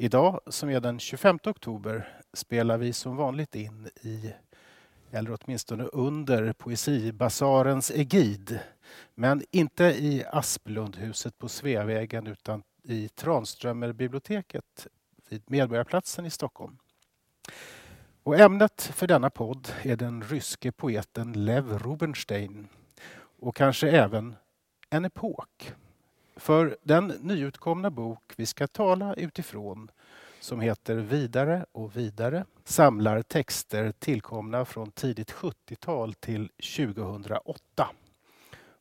Idag, som är den 25 oktober, spelar vi som vanligt in i, eller åtminstone under, Poesibasarens egid. Men inte i Asplundhuset på Sveavägen utan i Tranströmerbiblioteket vid Medborgarplatsen i Stockholm. Och ämnet för denna podd är den ryske poeten Lev Rubenstein och kanske även en epok. För den nyutkomna bok vi ska tala utifrån som heter Vidare och vidare samlar texter tillkomna från tidigt 70-tal till 2008.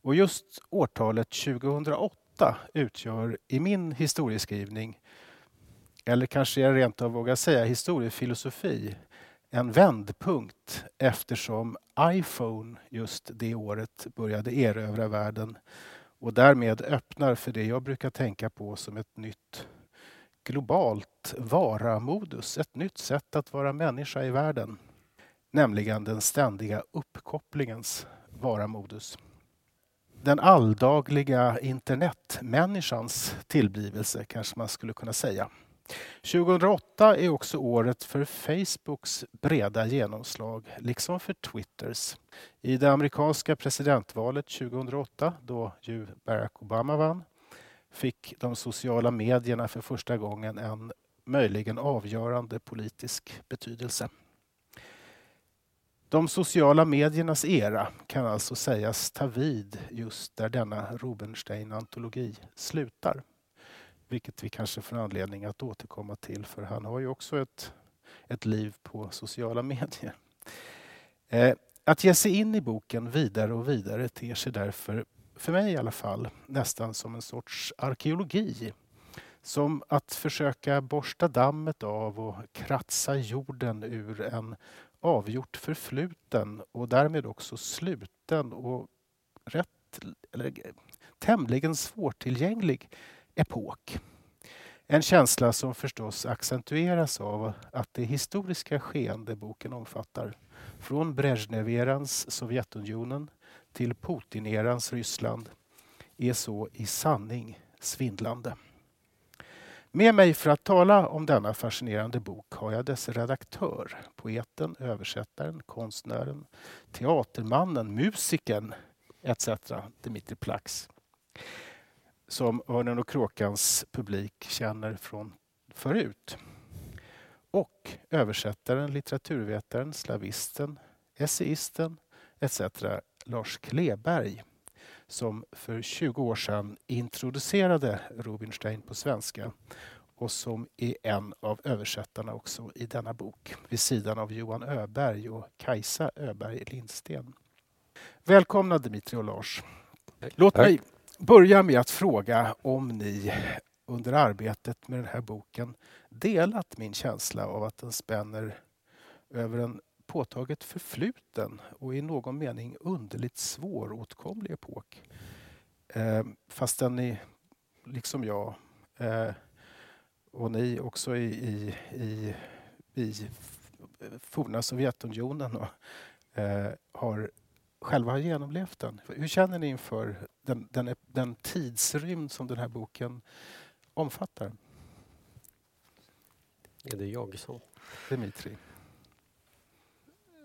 Och just årtalet 2008 utgör i min historieskrivning, eller kanske jag rent av vågar säga historiefilosofi, en vändpunkt eftersom iPhone just det året började erövra världen och därmed öppnar för det jag brukar tänka på som ett nytt globalt varamodus, ett nytt sätt att vara människa i världen. Nämligen den ständiga uppkopplingens varamodus. Den alldagliga internetmänniskans tillblivelse kanske man skulle kunna säga. 2008 är också året för Facebooks breda genomslag, liksom för Twitters. I det amerikanska presidentvalet 2008, då ju Barack Obama vann, fick de sociala medierna för första gången en möjligen avgörande politisk betydelse. De sociala mediernas era kan alltså sägas ta vid just där denna Rubenstein-antologi slutar vilket vi kanske får anledning att återkomma till för han har ju också ett, ett liv på sociala medier. Eh, att ge sig in i boken vidare och vidare ter sig därför, för mig i alla fall, nästan som en sorts arkeologi. Som att försöka borsta dammet av och kratsa jorden ur en avgjort förfluten och därmed också sluten och rätt, eller, tämligen svårtillgänglig epok. En känsla som förstås accentueras av att det historiska skeende boken omfattar från Brezhnev-erans Sovjetunionen till Putin-erans Ryssland är så i sanning svindlande. Med mig för att tala om denna fascinerande bok har jag dess redaktör, poeten, översättaren, konstnären, teatermannen, musikern etc. Dmitrij Plax som Örnen och Kråkans publik känner från förut. Och översättaren, litteraturvetaren, slavisten, essayisten etc. Lars Kleberg som för 20 år sedan introducerade Rubinstein på svenska och som är en av översättarna också i denna bok vid sidan av Johan Öberg och Kajsa Öberg Lindsten. Välkomna Dimitri och Lars. Låt mig börja med att fråga om ni under arbetet med den här boken delat min känsla av att den spänner över en påtaget förfluten och i någon mening underligt svåråtkomlig epok. Eh, fastän ni, liksom jag, eh, och ni också i, i, i, i forna Sovjetunionen och, eh, har själva har genomlevt den. Hur känner ni inför den, den, den tidsrymd som den här boken omfattar? Är det jag som... Dimitri?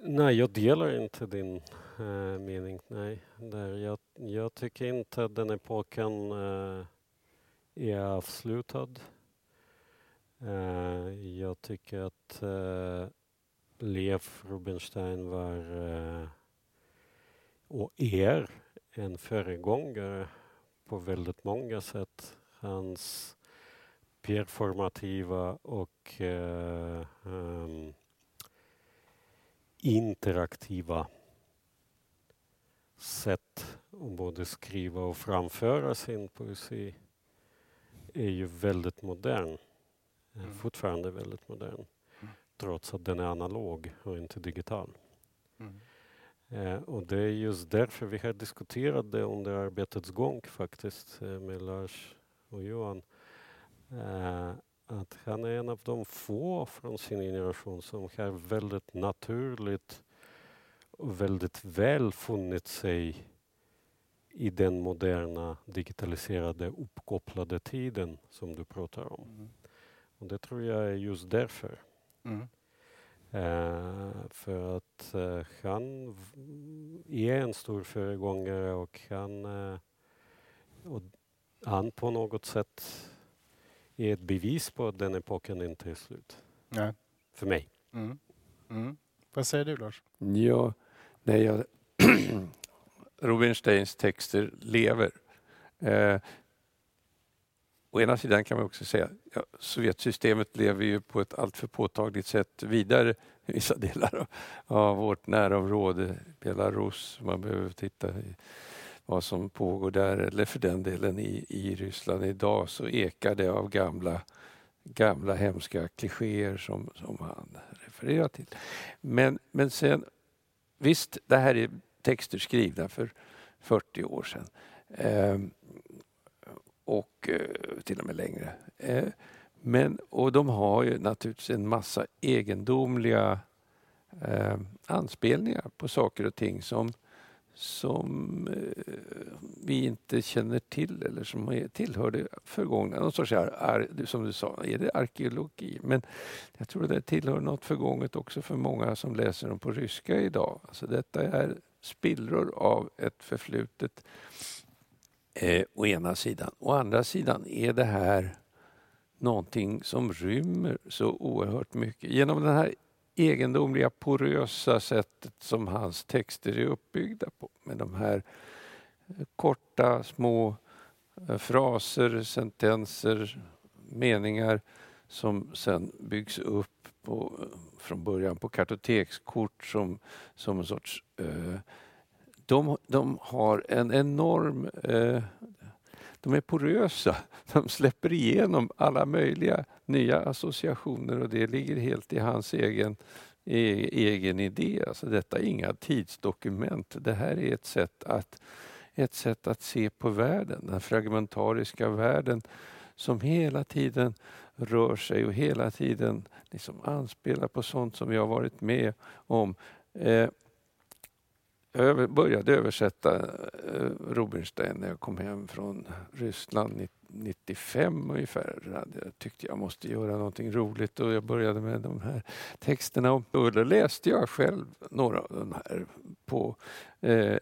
Nej, jag delar inte din äh, mening. Nej, där jag, jag tycker inte att den epoken äh, är avslutad. Äh, jag tycker att Lev Rubinstein var och är en föregångare på väldigt många sätt. Hans performativa och eh, um, interaktiva sätt att både skriva och framföra sin poesi är ju väldigt modern. mm. fortfarande väldigt modern. Mm. Trots att den är analog och inte digital. Mm. Eh, och det är just därför vi har diskuterat det under arbetets gång faktiskt eh, med Lars och Johan. Eh, att han är en av de få från sin generation som har väldigt naturligt och väldigt väl funnit sig i den moderna digitaliserade uppkopplade tiden som du pratar om. Mm. Och det tror jag är just därför. Mm. Uh, för att uh, han är en stor föregångare och han, uh, och han på något sätt är ett bevis på att den epoken inte är slut. Nej. För mig. Mm. Mm. Vad säger du Lars? Ja, nej, jag Rubinsteins texter lever. Å ena sidan kan man också säga ja, Sovjetsystemet lever ju på ett alltför påtagligt sätt vidare i vissa delar av vårt närområde, Belarus. Man behöver titta i vad som pågår där eller för den delen i, i Ryssland idag så ekar det av gamla, gamla hemska klichéer som, som han refererar till. Men, men sen, visst, det här är texter skrivna för 40 år sedan. Ehm, och eh, till och med längre. Eh, men, och de har ju naturligtvis en massa egendomliga eh, anspelningar på saker och ting som som eh, vi inte känner till eller som tillhör det förgångna. Någon sorts, ar, som du sa, är det arkeologi? Men jag tror det tillhör något förgånget också för många som läser dem på ryska idag. Alltså detta är spillror av ett förflutet eh, å ena sidan. Å andra sidan är det här någonting som rymmer så oerhört mycket. Genom det här egendomliga porösa sättet som hans texter är uppbyggda på. Med de här eh, korta små eh, fraser, sentenser, meningar som sen byggs upp på, eh, från början på kartotekskort som, som en sorts... Eh, de, de har en enorm... Eh, de är porösa. De släpper igenom alla möjliga nya associationer och det ligger helt i hans egen, e, egen idé. Alltså detta är inga tidsdokument. Det här är ett sätt att, ett sätt att se på världen, den fragmentariska världen som hela tiden rör sig och hela tiden liksom anspelar på sånt som vi har varit med om. Eh, jag började översätta eh, Rubinstein när jag kom hem från Ryssland 95 ungefär. Jag tyckte jag måste göra någonting roligt och jag började med de här texterna. Och då läste jag själv några av de här på eh,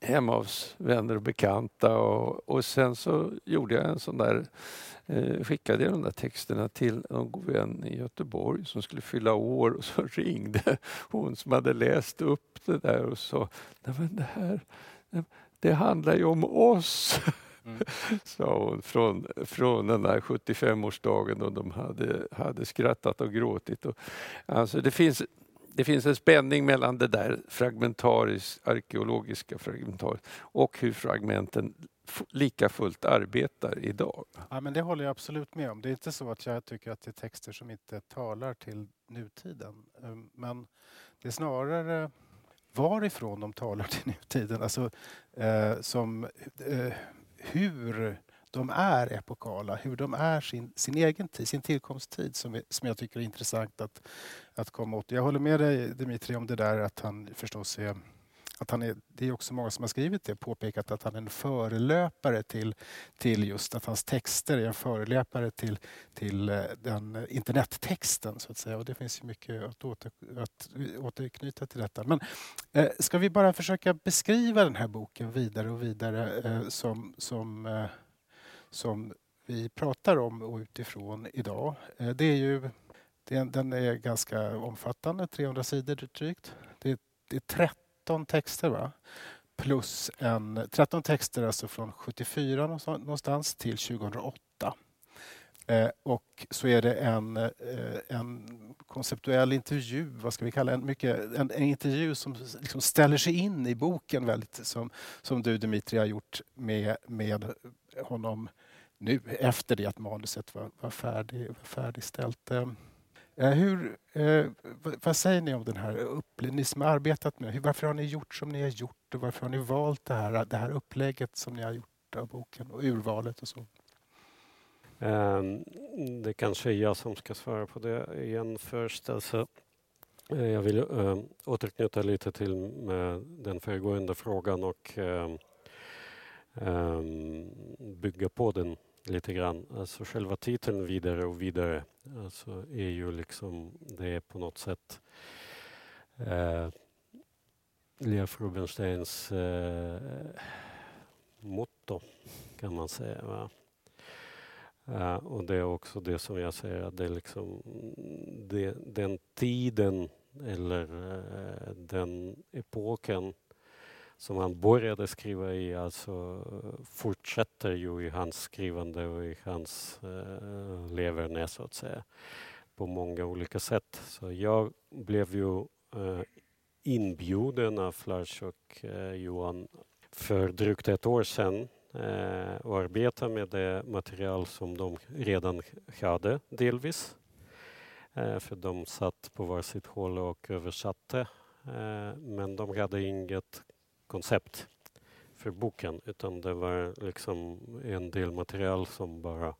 hemma hos vänner och bekanta och, och sen så gjorde jag en sån där eh, skickade jag de där texterna till en god vän i Göteborg som skulle fylla år och så ringde hon som hade läst upp det där och sa Nej, men det här det handlar ju om oss. Mm. sa hon från, från den där 75-årsdagen då de hade, hade skrattat och gråtit. Och, alltså det finns det finns en spänning mellan det där fragmentariskt, arkeologiska fragmentariskt och hur fragmenten lika fullt arbetar idag. Ja, men det håller jag absolut med om. Det är inte så att jag tycker att det är texter som inte talar till nutiden. Ehm, men det är snarare varifrån de talar till nutiden. Alltså eh, som eh, hur de är epokala, hur de är sin, sin egen tid, sin tillkomsttid som, är, som jag tycker är intressant att, att komma åt. Jag håller med dig Dimitri om det där att han förstås är att han är, det är också många som har skrivit det, påpekat att han är en förelöpare till, till just att hans texter är en förelöpare till, till eh, den internettexten så att säga. Och det finns ju mycket att, åter, att återknyta till detta. Men eh, ska vi bara försöka beskriva den här boken vidare och vidare eh, som, som eh, som vi pratar om och utifrån idag. Eh, det är ju, den är ganska omfattande, 300 sidor drygt. Det är, det är 13 texter va? plus en, 13 texter alltså från 74 någonstans till 2008. Eh, och så är det en, eh, en konceptuell intervju, vad ska vi kalla en, mycket, en, en intervju som liksom ställer sig in i boken väldigt, som, som du Dimitri har gjort med, med honom nu efter det att manuset var, var, färdig, var färdigställt. Eh, eh, hur, eh, vad säger ni om den här upplägget? Ni som har arbetat med Varför har ni gjort som ni har gjort och varför har ni valt det här, det här upplägget som ni har gjort av boken och urvalet och så? Ehm, det kanske är jag som ska svara på det igen först. Alltså, eh, jag vill äh, återknyta lite till med den föregående frågan och äh, Ehm, bygga på den lite grann. Alltså själva titeln Vidare och vidare alltså är ju liksom, det är på något sätt eh, Leif Rubensteins eh, motto kan man säga. Va? Uh, och det är också det som jag säger, att det är liksom det, den tiden eller uh, den epoken som han började skriva i alltså fortsätter ju i hans skrivande och i hans eh, leverne så att säga på många olika sätt. Så jag blev ju eh, inbjuden av Lars och eh, Johan för drygt ett år sedan eh, och arbeta med det material som de redan hade delvis. Eh, för de satt på varsitt håll och översatte eh, men de hade inget koncept för boken utan det var liksom en del material som bara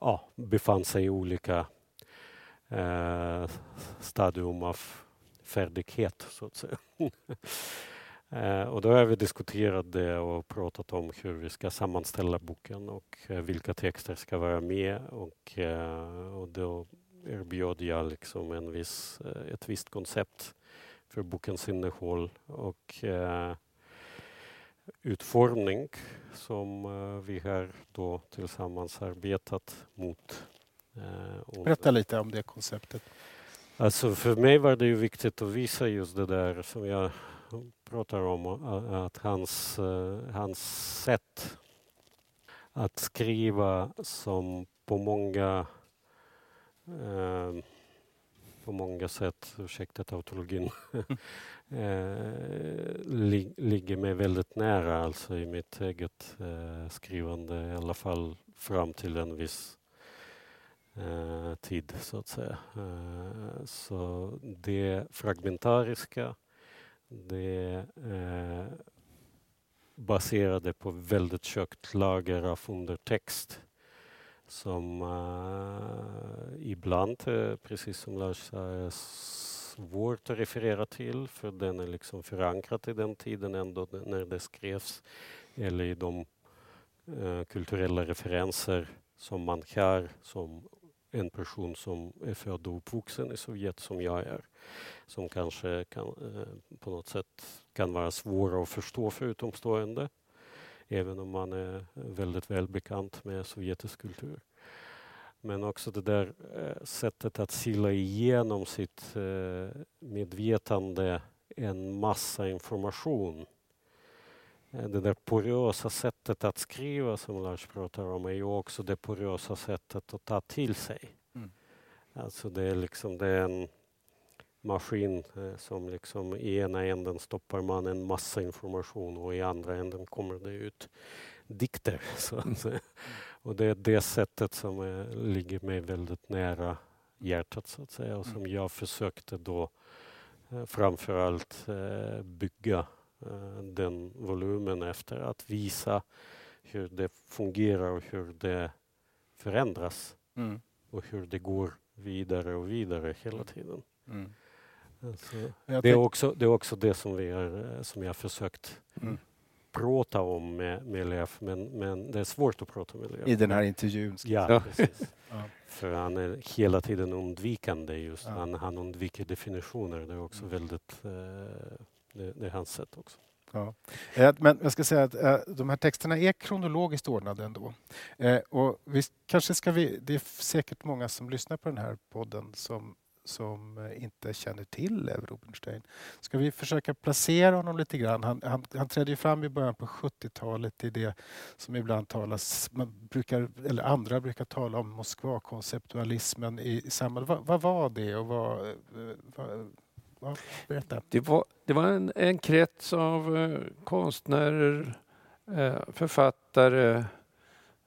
ja, befann sig i olika eh, stadium av färdighet så att säga. eh, och då har vi diskuterat det och pratat om hur vi ska sammanställa boken och eh, vilka texter ska vara med och, eh, och då erbjöd jag liksom en viss, eh, ett visst koncept för bokens innehåll och eh, utformning som eh, vi har då tillsammans arbetat mot. Eh, Berätta lite om det konceptet. Alltså för mig var det ju viktigt att visa just det där som jag pratar om, att hans, eh, hans sätt att skriva som på många eh, på många sätt, ursäkta tautologin, eh, lig ligger mig väldigt nära alltså i mitt eget eh, skrivande, i alla fall fram till en viss eh, tid så att säga. Eh, så det fragmentariska, det eh, baserade på väldigt tjockt lager av undertext som uh, ibland, uh, precis som Lars sa, är svårt att referera till för den är liksom förankrad i den tiden ändå när det skrevs eller i de uh, kulturella referenser som man har som en person som är född och uppvuxen i Sovjet som jag är. Som kanske kan, på något sätt kan vara svåra att förstå för utomstående även om man är väldigt välbekant med sovjetisk kultur. Men också det där eh, sättet att sila igenom sitt eh, medvetande en massa information. Eh, det där porösa sättet att skriva som Lars pratar om är ju också det porösa sättet att ta till sig. Mm. Alltså det är liksom det är en maskin eh, som liksom i ena änden stoppar man en massa information och i andra änden kommer det ut dikter. Säga. Och det är det sättet som är, ligger mig väldigt nära hjärtat så att säga och som mm. jag försökte då eh, framförallt eh, bygga den volymen efter att visa hur det fungerar och hur det förändras mm. och hur det går vidare och vidare hela tiden. Mm. Alltså, det, är också, det är också det som, vi är, eh, som jag försökt mm. prata om med, med Leif, men, men det är svårt att prata med Leif. I den här intervjun? Ja, precis. ja. För han är hela tiden undvikande. Just. Ja. Han, han undviker definitioner. Det är också mm. väldigt... Eh, det, det, är hans sätt också. Ja. Eh, men jag ska säga att de här texterna är kronologiskt ordnade ändå. Och vi kanske ska vi, det är säkert många som lyssnar på den här podden som som eh, inte känner till Lev Rubinstein. Ska vi försöka placera honom lite grann? Han, han, han trädde fram i början på 70-talet i det som ibland talas, man brukar, eller andra brukar tala om Moskva-konceptualismen i, i samband. Vad, vad, var det och vad, eh, vad, berätta. Det var, det var en, en krets av eh, konstnärer, eh, författare,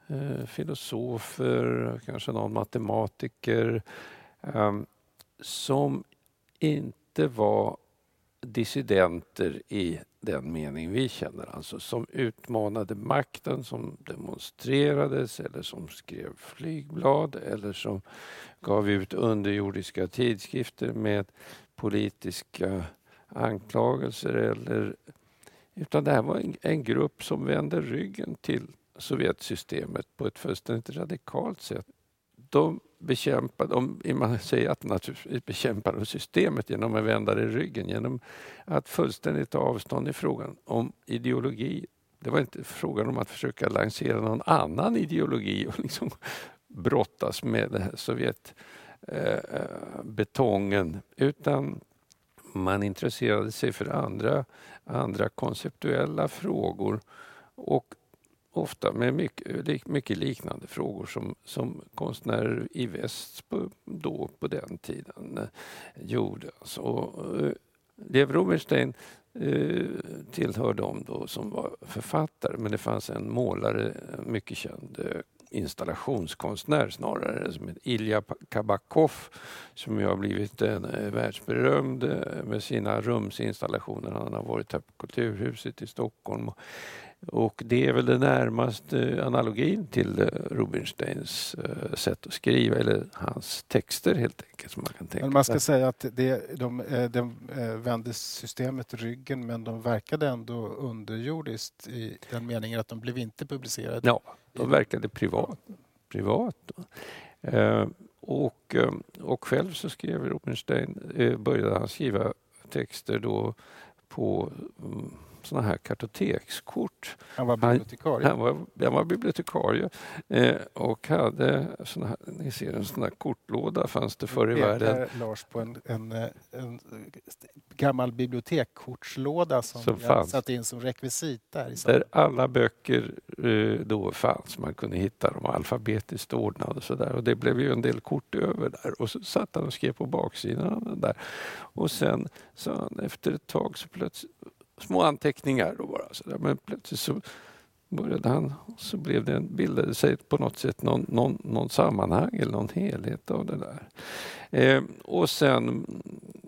eh, filosofer, kanske någon matematiker ehm, som inte var dissidenter i den mening vi känner, alltså som utmanade makten, som demonstrerades eller som skrev flygblad eller som gav ut underjordiska tidskrifter med politiska anklagelser eller utan det här var en, en grupp som vände ryggen till Sovjetsystemet på ett fullständigt radikalt sätt. De bekämpa dem, man säger att naturligtvis bekämpade systemet genom att vända det ryggen, genom att fullständigt ta avstånd i frågan om ideologi. Det var inte frågan om att försöka lansera någon annan ideologi och liksom brottas med den här Sovjetbetongen, eh, utan man intresserade sig för andra, andra konceptuella frågor och ofta med mycket, mycket liknande frågor som, som konstnärer i väst på, då på den tiden eh, gjorde. Så, eh, Lev Rubinstein eh, tillhör dem då som var författare men det fanns en målare, mycket känd eh, installationskonstnär snarare, som heter Ilja Kabakov som ju har blivit en eh, världsberömd eh, med sina rumsinstallationer. Han har varit här på Kulturhuset i Stockholm. Och det är väl det närmaste analogin till eh, Rubinsteins sätt att skriva, eller hans texter helt enkelt. Som man kan tänka men man ska säga att det, de, de vände systemet ryggen men de verkade ändå underjordiskt i den meningen att de blev inte publicerade. Ja, de verkade privat. privat. Eh, och, ehm, och själv så skrev Rubinstein, eh, började han skriva texter då på mm, sådana här kartotekskort. Han var bibliotekarie? Han, han, var, han var bibliotekarie eh, och hade såna här, ni ser en sån här kortlåda fanns det förr i världen. Lars på en, en, en gammal bibliotekskortslåda som, som fanns. satt in som rekvisit där. Där alla böcker eh, då fanns. Man kunde hitta dem alfabetiskt ordnade och sådär. Och det blev ju en del kort över där. Och så satt han och skrev på baksidan av den där. Och sen så efter ett tag så plötsligt små anteckningar då bara. Så där. Men plötsligt så började han, så blev det, bildade sig på något sätt någon, någon, någon sammanhang eller någon helhet av det där. Eh, och sen,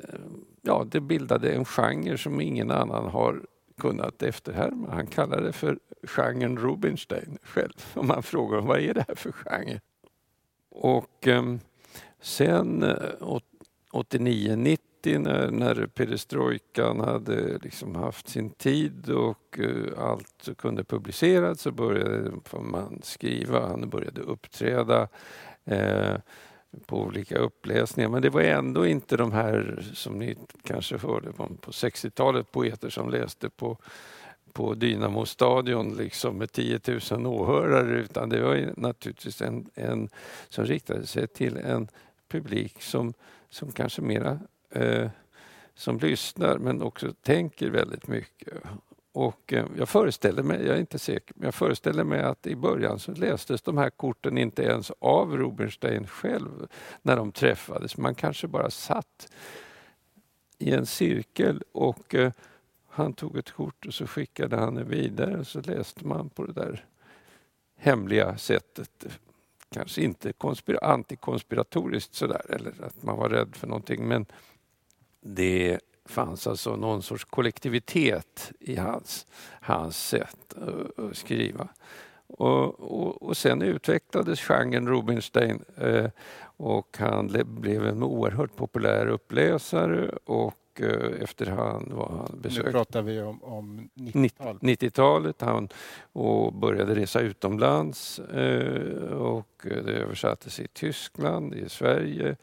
eh, ja det bildade en genre som ingen annan har kunnat efterhärma. Han kallar det för genren Rubinstein själv. Om man frågar vad är det här för genre? Och ehm, eh, sen 89-90 90 när, när perestrojkan hade liksom haft sin tid och uh, allt kunde publiceras så började man skriva, han började uppträda uh, på olika uppläsningar. Men det var ändå inte de här som ni kanske hörde på 60-talet, poeter som läste på på Dynamo stadion liksom med 10 000 åhörare utan det var naturligtvis en, en som riktade sig till en publik som, som kanske mera eh, som lyssnar men också tänker väldigt mycket. Och eh, jag föreställer mig, jag är inte säker, men jag föreställer mig att i början så lästes de här korten inte ens av Rubinstein själv när de träffades. Man kanske bara satt i en cirkel och eh, han tog ett kort och så skickade han det vidare och så läste man på det där hemliga sättet kanske inte antikonspiratoriskt sådär eller att man var rädd för någonting men det fanns alltså någon sorts kollektivitet i hans, hans sätt att skriva. Och, och, och sen utvecklades genren Rubinstein eh, och han blev en oerhört populär uppläsare och eh, efterhand var han besökt... Nu pratar vi om, om 90-talet. 90-talet. Han och började resa utomlands eh, och det översattes i Tyskland, i Sverige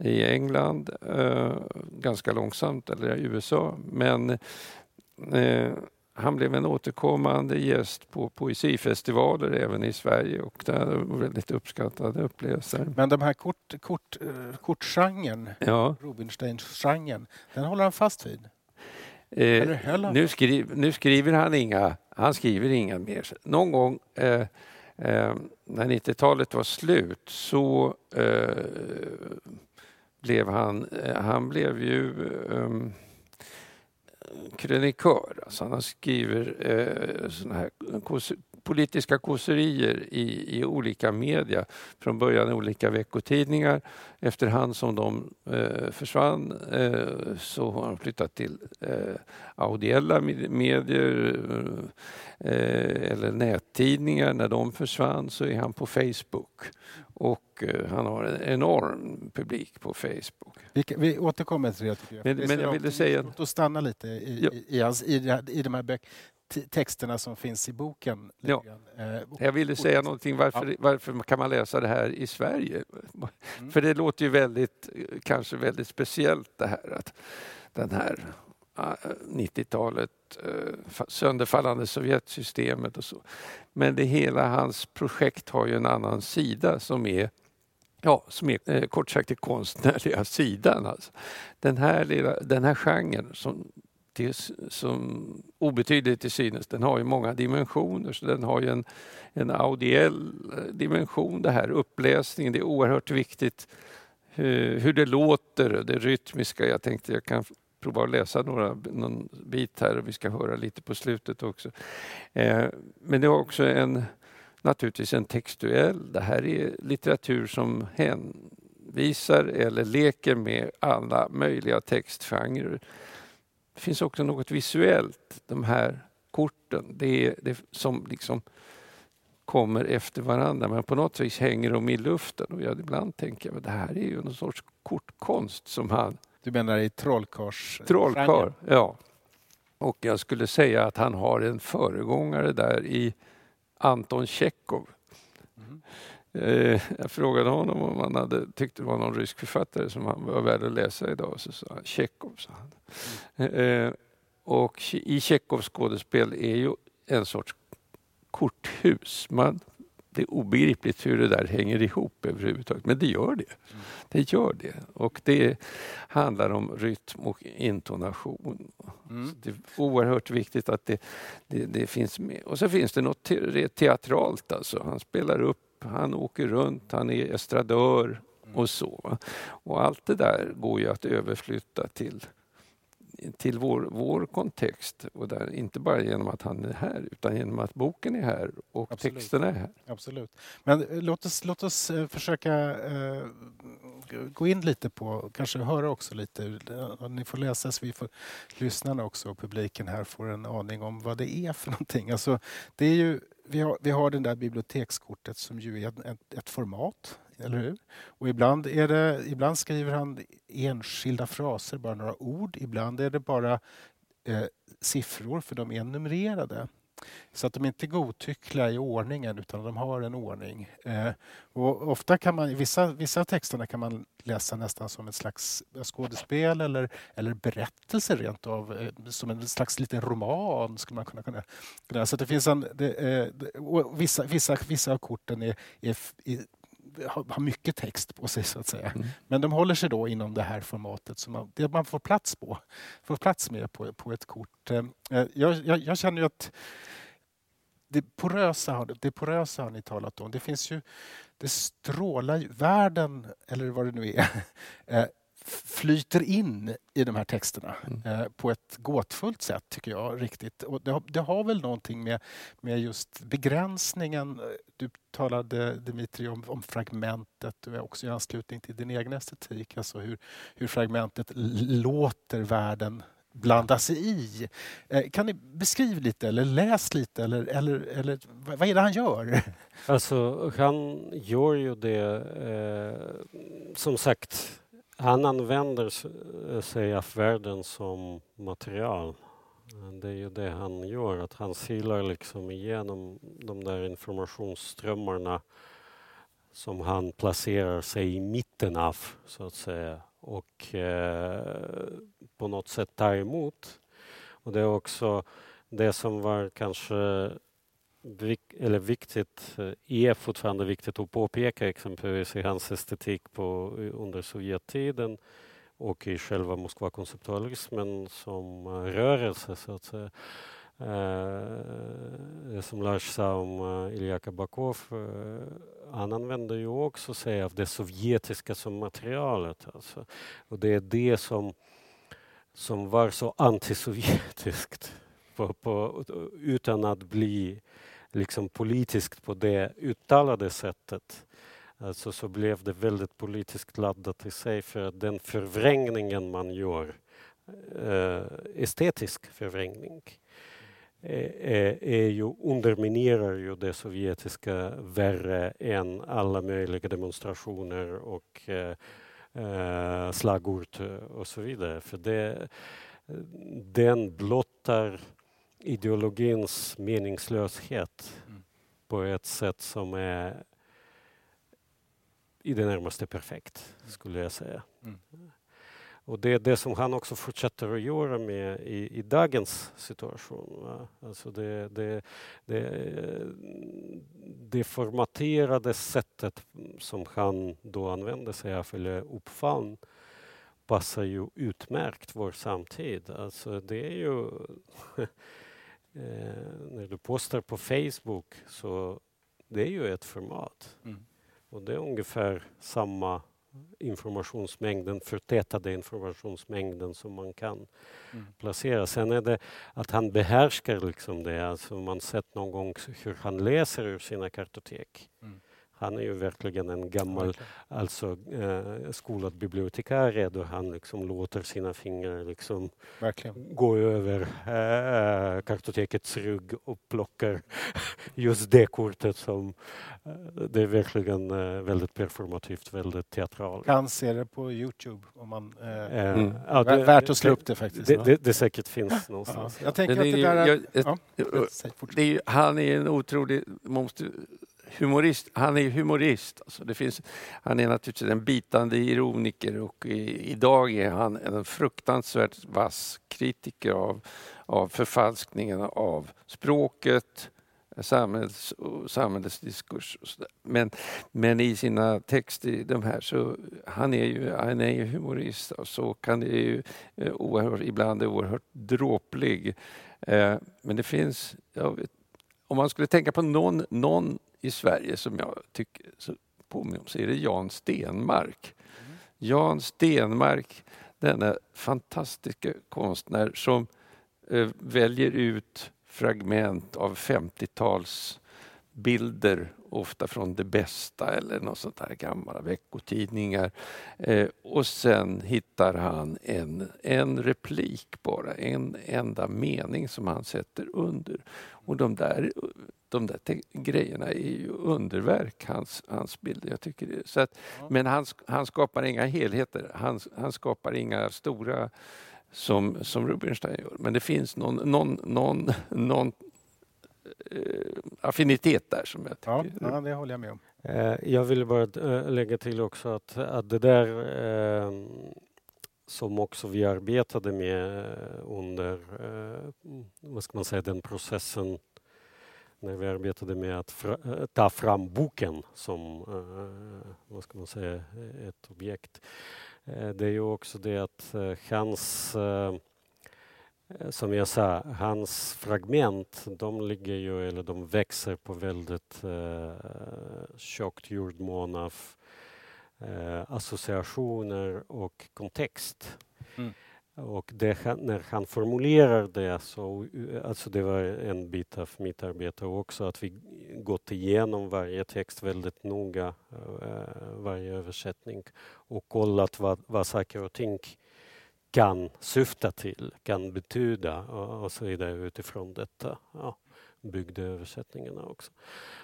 i England, eh, ganska långsamt, eller i USA. Men eh, han blev en återkommande gäst på poesifestivaler även i Sverige och där var väldigt uppskattad upplevelse. Men de här kort, kort, eh, kortgenren, ja. Rubinsteins-genren, den håller han fast vid? Eh, nu, skriv, nu, skriver han inga, han skriver inga mer. Någon gång eh, eh, när 90-talet var slut så eh, blev han, eh, han blev ju um, krönikör. Alltså han skriver eh, såna här politiska kåserier i, i olika media. Från början i olika veckotidningar. Efterhand som de eh, försvann eh, så har han flyttat till eh, audiella medier eh, eller nättidningar. När de försvann så är han på Facebook. Och eh, han har en enorm publik på Facebook. Vi, vi återkommer till det. Jag. Men, det men jag ville säga... Att stanna lite i, ja. i, i, i, i de här böckerna texterna som finns i boken. Ja. Eh, jag ville säga någonting varför, varför kan man läsa det här i Sverige? Mm. För det låter ju väldigt, kanske väldigt speciellt det här att den här 90-talet, eh, sönderfallande Sovjetsystemet och så. Men det hela hans projekt har ju en annan sida som är Ja, som är eh, kort sagt den konstnärliga sidan. Alltså. Den, här lilla, den här genren som till, som obetydlig till synes. Den har ju många dimensioner, så den har ju en, en audiell eh, dimension det här. Uppläsningen, det är oerhört viktigt hur, hur det låter, det rytmiska. Jag tänkte jag kan prova att läsa några, någon bit här och vi ska höra lite på slutet också. Eh, men det har också en, naturligtvis en textuell, det här är litteratur som hänvisar eller leker med alla möjliga textgenrer. Det finns också något visuellt, de här korten, det är det som liksom kommer efter varandra men på något vis hänger de i luften och jag ibland tänker att det här är ju någon sorts kortkonst som han... Du menar i trollkars... Trollkarl, ja. Och jag skulle säga att han har en föregångare där i Anton Tjechov. Mm. Eh, jag frågade honom om han hade tyckt det var någon rysk författare som han var värd att läsa idag. Så sa han Tjechov. Sa han. Mm. Och i Tjechovs skådespel är ju en sorts korthus. Man, det är obegripligt hur det där hänger ihop överhuvudtaget, men det gör det. Mm. Det gör det. Och det handlar om rytm och intonation. Mm. det är oerhört viktigt att det, det, det, finns med. Och så finns det något teatralt alltså. Han spelar upp han åker runt, han är estradör och så. Och allt det där går ju att överflytta till, till vår, vår kontext. Och där, inte bara genom att han är här utan genom att boken är här och Absolut. texterna är här. Absolut. Men eh, låt oss, låt oss eh, försöka uh, gå in lite på, kanske höra också lite, ni får läsa så vi får, lyssnarna också och publiken här får en aning om vad det är för någonting. Alltså, det är ju vi har, vi har det där bibliotekskortet som ju är ett, ett, format, eller hur? Och ibland, är det, ibland skriver han enskilda fraser, bara några ord. Ibland är det bara eh, siffror, för de är numrerade. Så att de inte är godtyckliga i ordningen utan de har en ordning. Eh, och ofta kan man, vissa, vissa av texterna kan man läsa nästan som ett slags skådespel eller, eller berättelse rent av. Eh, som en slags liten roman skulle man kunna kunna. Så det finns en, det, eh, vissa, vissa, vissa av korten är, är, är har mycket text på sig så att säga. Mm. Men de håller sig då inom det här formatet som man, det man får plats på. Får plats med på, på ett kort. Eh, jag, jag, jag känner ju att det porösa, det porösa har ni talat om. Det finns ju, det strålar världen, eller vad det nu är, eh, flyter in i de här texterna mm. eh, på ett gåtfullt sätt, tycker jag. riktigt. Och det, har, det har väl någonting med, med just begränsningen. Du talade, Dimitri, om, om fragmentet och också i anslutning till din egen estetik. Alltså hur, hur fragmentet låter världen blanda sig i. Eh, kan ni beskriva lite eller läs lite eller, eller, eller vad är det han gör? Alltså han gör ju det, eh, som sagt, han använder eh, sig av världen som material. Det är ju det han gör, att han silar liksom igenom de där informationsströmmarna som han placerar sig i mitten av, så att säga och eh, på något sätt tar emot. Och det är också det som var kanske vik eller viktigt, eh, är fortfarande viktigt att påpeka exempelvis i hans estetik på, eh, under Sovjettiden och i själva Moskva-konceptualismen som eh, rörelse så att säga. Eh, som Lars sa om Ilja Kabakov, han använder ju också sig av det sovjetiska som materialet. Alltså. Och det är det som, som var så antisovjetiskt på, på, utan att bli liksom politiskt på det uttalade sättet. Alltså så blev det väldigt politiskt laddat i sig för den förvrängningen man gör, äh, estetisk förvrängning, är, är ju, underminerar ju det sovjetiska värre än alla möjliga demonstrationer och eh, slagord och så vidare. För det, den blottar ideologins meningslöshet mm. på ett sätt som är i det närmaste perfekt, skulle jag säga. Mm. Och det är det som han också fortsätter att göra med i, i dagens situation. Va? Alltså det, det, det, det formaterade sättet som han då använde sig av, eller uppfann, passar ju utmärkt vår samtid. Alltså det är ju... eh, när du postar på Facebook så det är ju ett format. Mm. Och det är ungefär samma informationsmängden, förtätade informationsmängden som man kan mm. placera. Sen är det att han behärskar liksom det, alltså man sett någon gång hur han läser ur sina kartotek. Mm. Han är ju verkligen en gammal alltså, eh, skolad bibliotekarie då han liksom låter sina fingrar liksom gå över eh, kartotekets rygg och plockar just det kortet som eh, det är verkligen eh, väldigt performativt, väldigt teatraliskt. Kan se det på Youtube om man eh, eh mm. ja, det, värt att slå upp det faktiskt. Det, det, det säkert finns någonstans. Ja. Jag tänker att det där är, jag, ja. är, han är en otrolig, måste humorist, han är humorist. Alltså det finns, han är naturligtvis en bitande ironiker och i, idag är han en fruktansvärt vass kritiker av, av förfalskningen av språket, samhälls, samhällets diskurs. Men, men i sina texter, de här, så han är ju, han är ju humorist och så kan det ju eh, oerhört, ibland oerhört dråplig. Eh, men det finns, vet, om man skulle tänka på någon, någon i Sverige som jag tycker så påminner om så är det Jan Stenmark. Mm. Jan Stenmark, denna fantastiska konstnär som eh, väljer ut fragment av 50-tals bilder, ofta från Det Bästa eller något sånt där gamla veckotidningar. Eh, och sen hittar han en, en replik bara, en enda mening som han sätter under. Och de där de där grejerna är ju underverk, hans, hans bilder. Jag tycker det. Så att, ja. Men han, han skapar inga helheter, han, han skapar inga stora som, som Rubinstein gör. Men det finns någon, någon, någon, någon affinitet där som jag tycker... Ja, ja, det håller jag med om. Eh, jag vill bara äh, lägga till också att, att det där eh, som också vi arbetade med under, eh, vad ska man säga, den processen när vi arbetade med att fra, eh, ta fram boken som eh, vad ska man säga, ett objekt. Eh, det är ju också det att hans som jag sa, hans fragment, de ligger ju, eller de växer på väldigt eh, tjockt jordmån av eh, associationer och kontext. Mm. Och det, när han formulerar det så, alltså det var en bit av mitt arbete också, att vi gått igenom varje text väldigt noga, uh, varje översättning och kollat vad, vad saker och ting kan syfta till, kan betyda och, och så vidare utifrån detta. Ja byggde översättningarna också.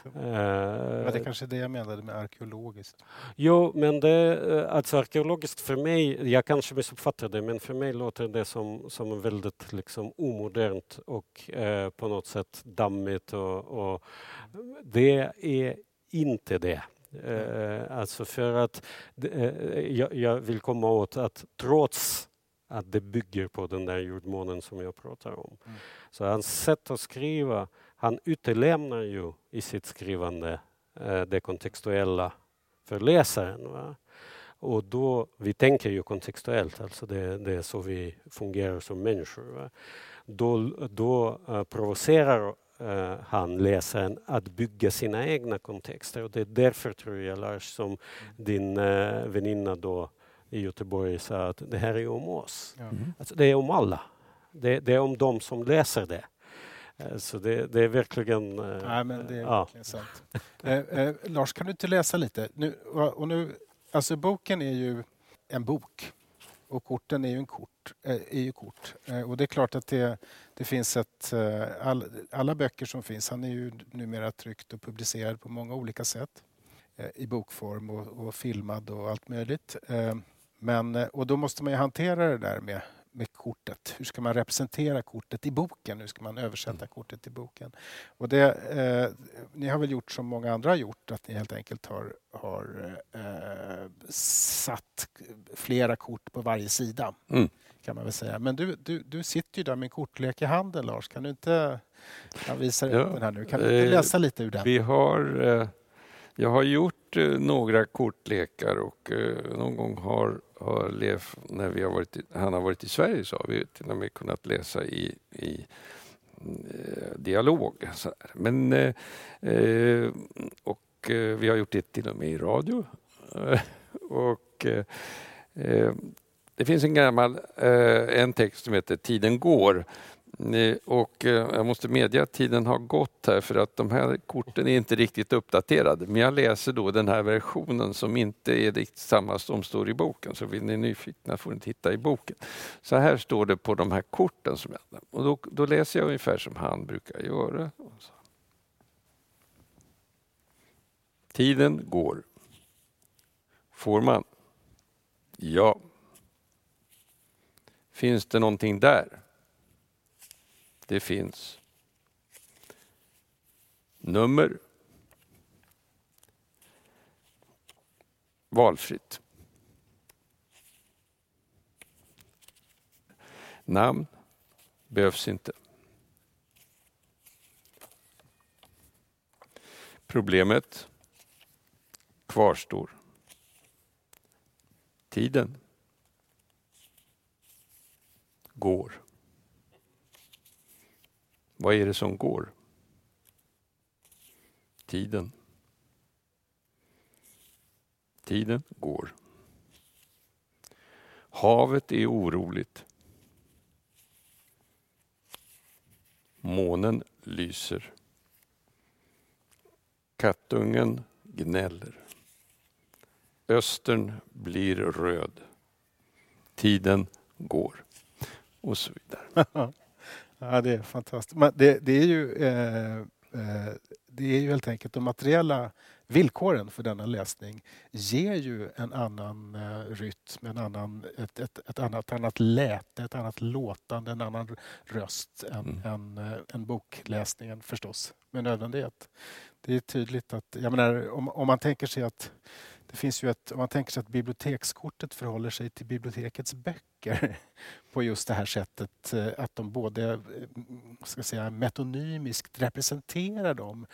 Men det är kanske är det jag menade med arkeologiskt? Jo, men det, eh, alltså arkeologiskt för mig, jag kanske missuppfattar det, men för mig låter det som, som väldigt liksom omodernt och eh, på något sätt dammigt och, och det är inte det. Eh, alltså för att eh, jag, jag, vill komma åt att trots att det bygger på den där jordmånen som jag pratar om. Mm. Så hans sätt att skriva han utelämnar ju i sitt skrivande eh, det kontextuella för läsaren. Va? Och då, vi tänker ju kontextuellt, alltså det, det är så vi fungerar som människor. Va? Då, då uh, provocerar uh, han läsaren att bygga sina egna kontexter och det är därför tror jag Lars, som din uh, väninna då i Göteborg sa att det här är om oss. Mm. Alltså, det är om alla. Det, det, är om de som läser det. Eh, så det, det, är verkligen... Nej, men det är ja. verkligen sant. Eh, eh, Lars, kan du inte läsa lite? Nu, och nu, alltså boken är ju en bok och korten är ju, en kort, är ju kort. Och det är klart att det, det finns ett... All, alla böcker som finns, han är ju numera tryckt och publicerad på många olika sätt i bokform och, och filmad och allt möjligt. Men, och då måste man ju hantera det där med med kortet. Hur ska man representera kortet i boken? Hur ska man översätta mm. kortet i boken? Och det, eh, ni har väl gjort som många andra har gjort, att ni helt enkelt har, har eh, satt flera kort på varje sida. Mm. kan man väl säga. Men du, du, du sitter ju där med en kortlek i handen, Lars. Kan du inte... Jag visar ja, den här nu. Kan du inte eh, läsa lite ur den? Vi har... Eh, jag har gjort eh, några kortlekar och eh, någon gång har har levt, när vi har varit, han har varit i Sverige så har vi till och med kunnat läsa i, i eh, dialog. Men, och vi har gjort det till och med i radio. och det finns en gammal en text som heter Tiden går och eh, jag måste medge att tiden har gått här för att de här korten är inte riktigt uppdaterade. Men jag läser då den här versionen som inte är riktigt samma som står i boken. Så vill ni nyfikna får ni titta i boken. Så här står det på de här korten. som jag, och då, då läser jag ungefär som han brukar göra. Tiden går. Får man? Ja. Finns det någonting där? Det finns nummer. Valfritt. Namn behövs inte. Problemet kvarstår. Tiden går. Vad är det som går? Tiden. Tiden går. Havet är oroligt. Månen lyser. Kattungen gnäller. Östern blir röd. Tiden går. Och så vidare. Ja, det är fantastiskt. Men det, det, är ju, eh, eh, det är ju helt enkelt de materiella villkoren för denna läsning ger ju en annan eh, rytm, en annan, ett, ett, ett annat, annat läte, ett annat låtande, en annan röst än, mm. än, äh, än bokläsningen förstås, med nödvändighet. Det är tydligt att, jag menar, om, om man tänker sig att det finns ju ett, om man tänker sig att bibliotekskortet förhåller sig till bibliotekets böcker på just det här sättet eh, att de både eh, ska säga, metonymiskt representerar dem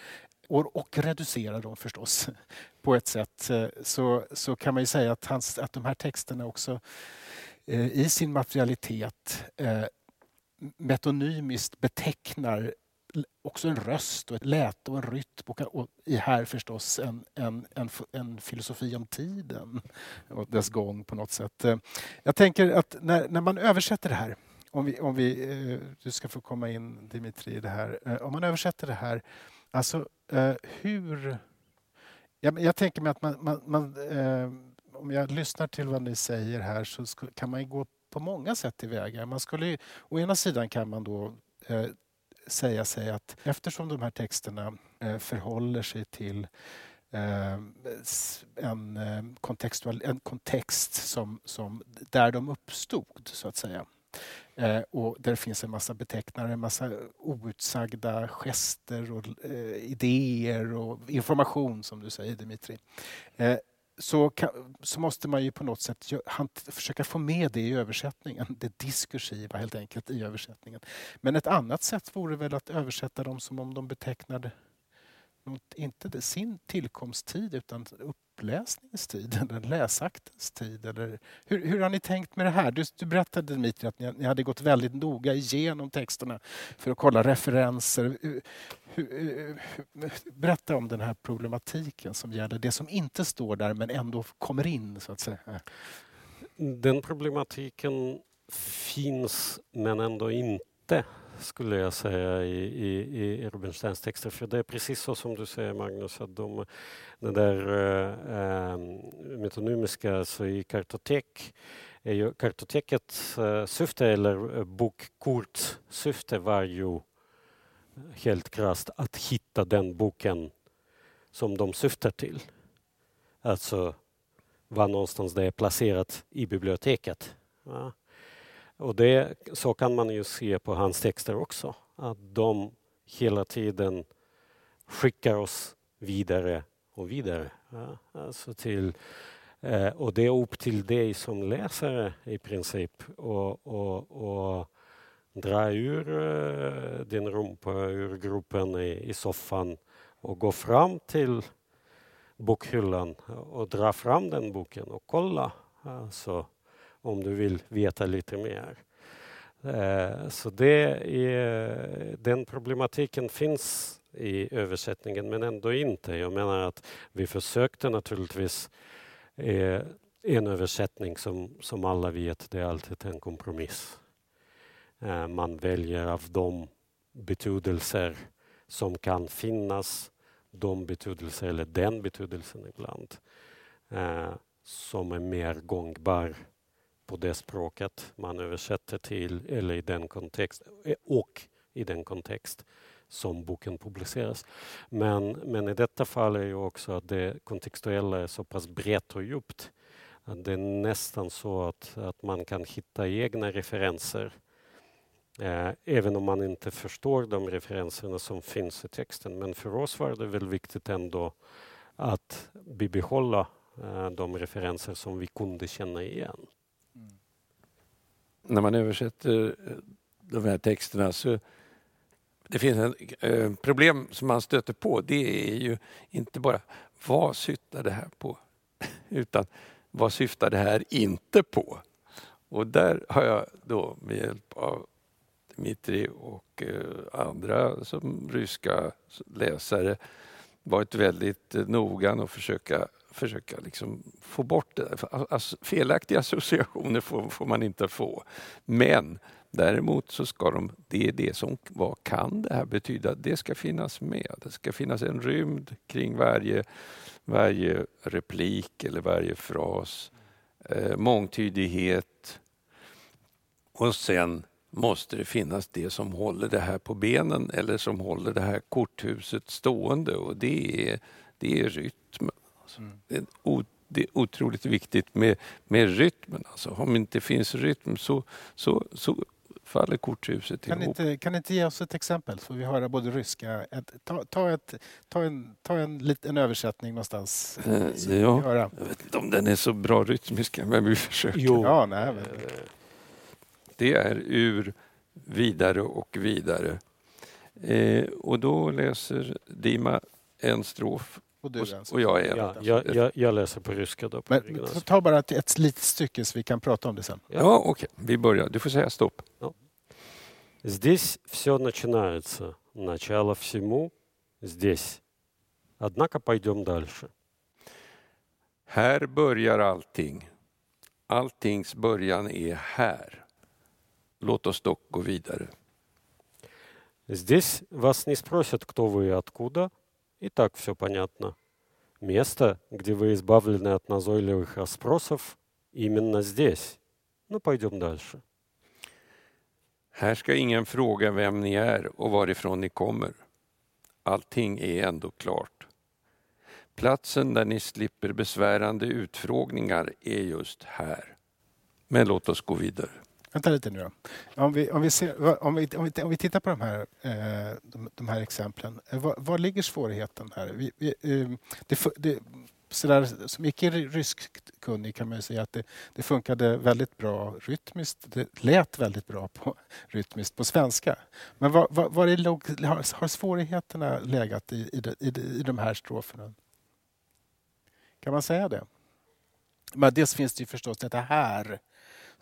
och, och reducerar dem förstås på ett sätt eh, så, så kan man ju säga att, hans, att de här texterna också i sin materialitet metonymiskt betecknar också en röst och ett läte och en rytm och i här förstås en, en, en, en, filosofi om tiden och dess gång på något sätt. Eh, jag tänker att när, när man översätter det här, om vi, om vi, eh, du ska få komma in Dimitri i det här, eh, om man översätter det här, alltså hur... Jag, jag tänker mig att man, man, man om jag lyssnar till vad ni säger här så kan man gå på många sätt tillväga. Man skulle, å ena sidan kan man då säga sig att eftersom de här texterna eh, förhåller sig till eh, en, eh, kontextual, en kontext som, som, där de uppstod, så att säga. och där finns en massa betecknare, en massa outsagda gester och idéer och information, som du säger Dimitri så, kan, så måste man ju på något sätt försöka få med det i översättningen. Det diskursiva helt enkelt i översättningen. Men ett annat sätt vore väl att översätta dem som om de betecknade inte sin tillkomsttid utan uppläsningens tid eller läsaktens tid. Eller, hur, hur har ni tänkt med det här? Du, du berättade Dimitri att ni, ni, hade gått väldigt noga igenom texterna för att kolla referenser. Hur, hur, berätta om den här problematiken som gäller det som inte står där men ändå kommer in så att säga. Den problematiken finns men ändå inte skulle jag säga i, i, i Rubinsteins texter. För det är precis så som du säger Magnus, att de, den där äh, metonymiska, alltså i kartotek, är ju kartotekets äh, eh, syfte eller bokkorts syfte var ju helt krasst att hitta den boken som de syftar till. Alltså var någonstans det är placerat i biblioteket. Ja. Och det, så kan man ju se på hans texter också, att de hela tiden skickar oss vidare och vidare. Ja, alltså till, eh, och det är upp till dig som läsare i princip och, och, och dra ur eh, din rumpa ur gruppen i, i soffan och gå fram till bokhyllan och dra fram den boken och kolla. Alltså, om du vill veta lite mer. Eh, så det är, den problematiken finns i översättningen men ändå inte. Jag menar att vi försökte naturligtvis eh, en översättning som, som alla vet, det är alltid en kompromiss. Eh, man väljer av de betydelser som kan finnas, de betydelser, eller den betydelsen ibland, eh, som är mer gångbar på det språket man översätter till eller i den kontext eh, och i den kontext som boken publiceras. Men, men i detta fall är ju också att det kontextuella är så pass brett och djupt att det är nästan så att, att man kan hitta egna referenser eh, även om man inte förstår de referenserna som finns i texten. Men för oss var det väl viktigt ändå att bibehålla eh, de referenser som vi kunde känna igen när man översätter eh, de här texterna så det finns ett eh, problem som man stöter på. Det är ju inte bara vad syftar det här på? Utan vad syftar det här inte på? Och där har jag då med hjälp av Dmitri och eh, andra som ryska läsare varit väldigt noga och försöka försöka liksom få bort det. Alltså, alltså, felaktiga associationer får, får, man inte få. Men däremot så ska de, det är det som, vad kan det här betyda? Det ska finnas med. Det ska finnas en rymd kring varje, varje replik eller varje fras. Eh, mångtydighet. Och sen måste det finnas det som håller det här på benen eller som håller det här korthuset stående och det är, det är rytmen. Mm. Det, är otroligt viktigt med, med rytmen. Alltså, om det inte finns rytm så, så, så faller korthuset kan ihop. Inte, kan inte ge oss ett exempel så vi höra både ryska... Ett, ta, ta, ett, ta, en, ta en, liten översättning någonstans. Eh, ja, jag vet inte om den är så bra rytmisk men vi försöker. Jo. Ja, nej, men... Det är ur vidare och vidare. Eh, och då läser Dima en strof och, du, och, och jag är ja, jag, jag, jag, läser på ryska. Då, på Men, ta bara ett, ett litet stycke så vi kan prata om det sen. Ja, ja okej. Okay. Vi börjar. Du får säga stopp. Ja. Здесь все начинается. Начало всему здесь. Однако пойдем дальше. Här börjar allting. Alltings början är här. Låt oss dock gå vidare. Здесь вас не спросят, кто вы и откуда, И так все понятно. Место, где вы избавлены от назойливых расспросов, именно здесь. Ну, пойдем дальше. Här ska ingen fråga vem ni är och varifrån ni kommer. Allting är ändå klart. Platsen där ni slipper besvärande utfrågningar är just här. Men låt oss gå vidare. Vänta lite nu då. Om vi, om vi, ser, om vi, om vi, om vi tittar på de här, eh, de, de, här exemplen. Eh, var, var ligger svårigheten här? Vi, vi, eh, det, det, sådär, som icke ryskkunnig kan man säga att det, det funkade väldigt bra rytmiskt. Det lät väldigt bra på, rytmiskt på svenska. Men var, var, var låg, har, har svårigheterna legat i, i, i, i de här stroferna? Kan man säga det? Men dels finns det ju förstås detta här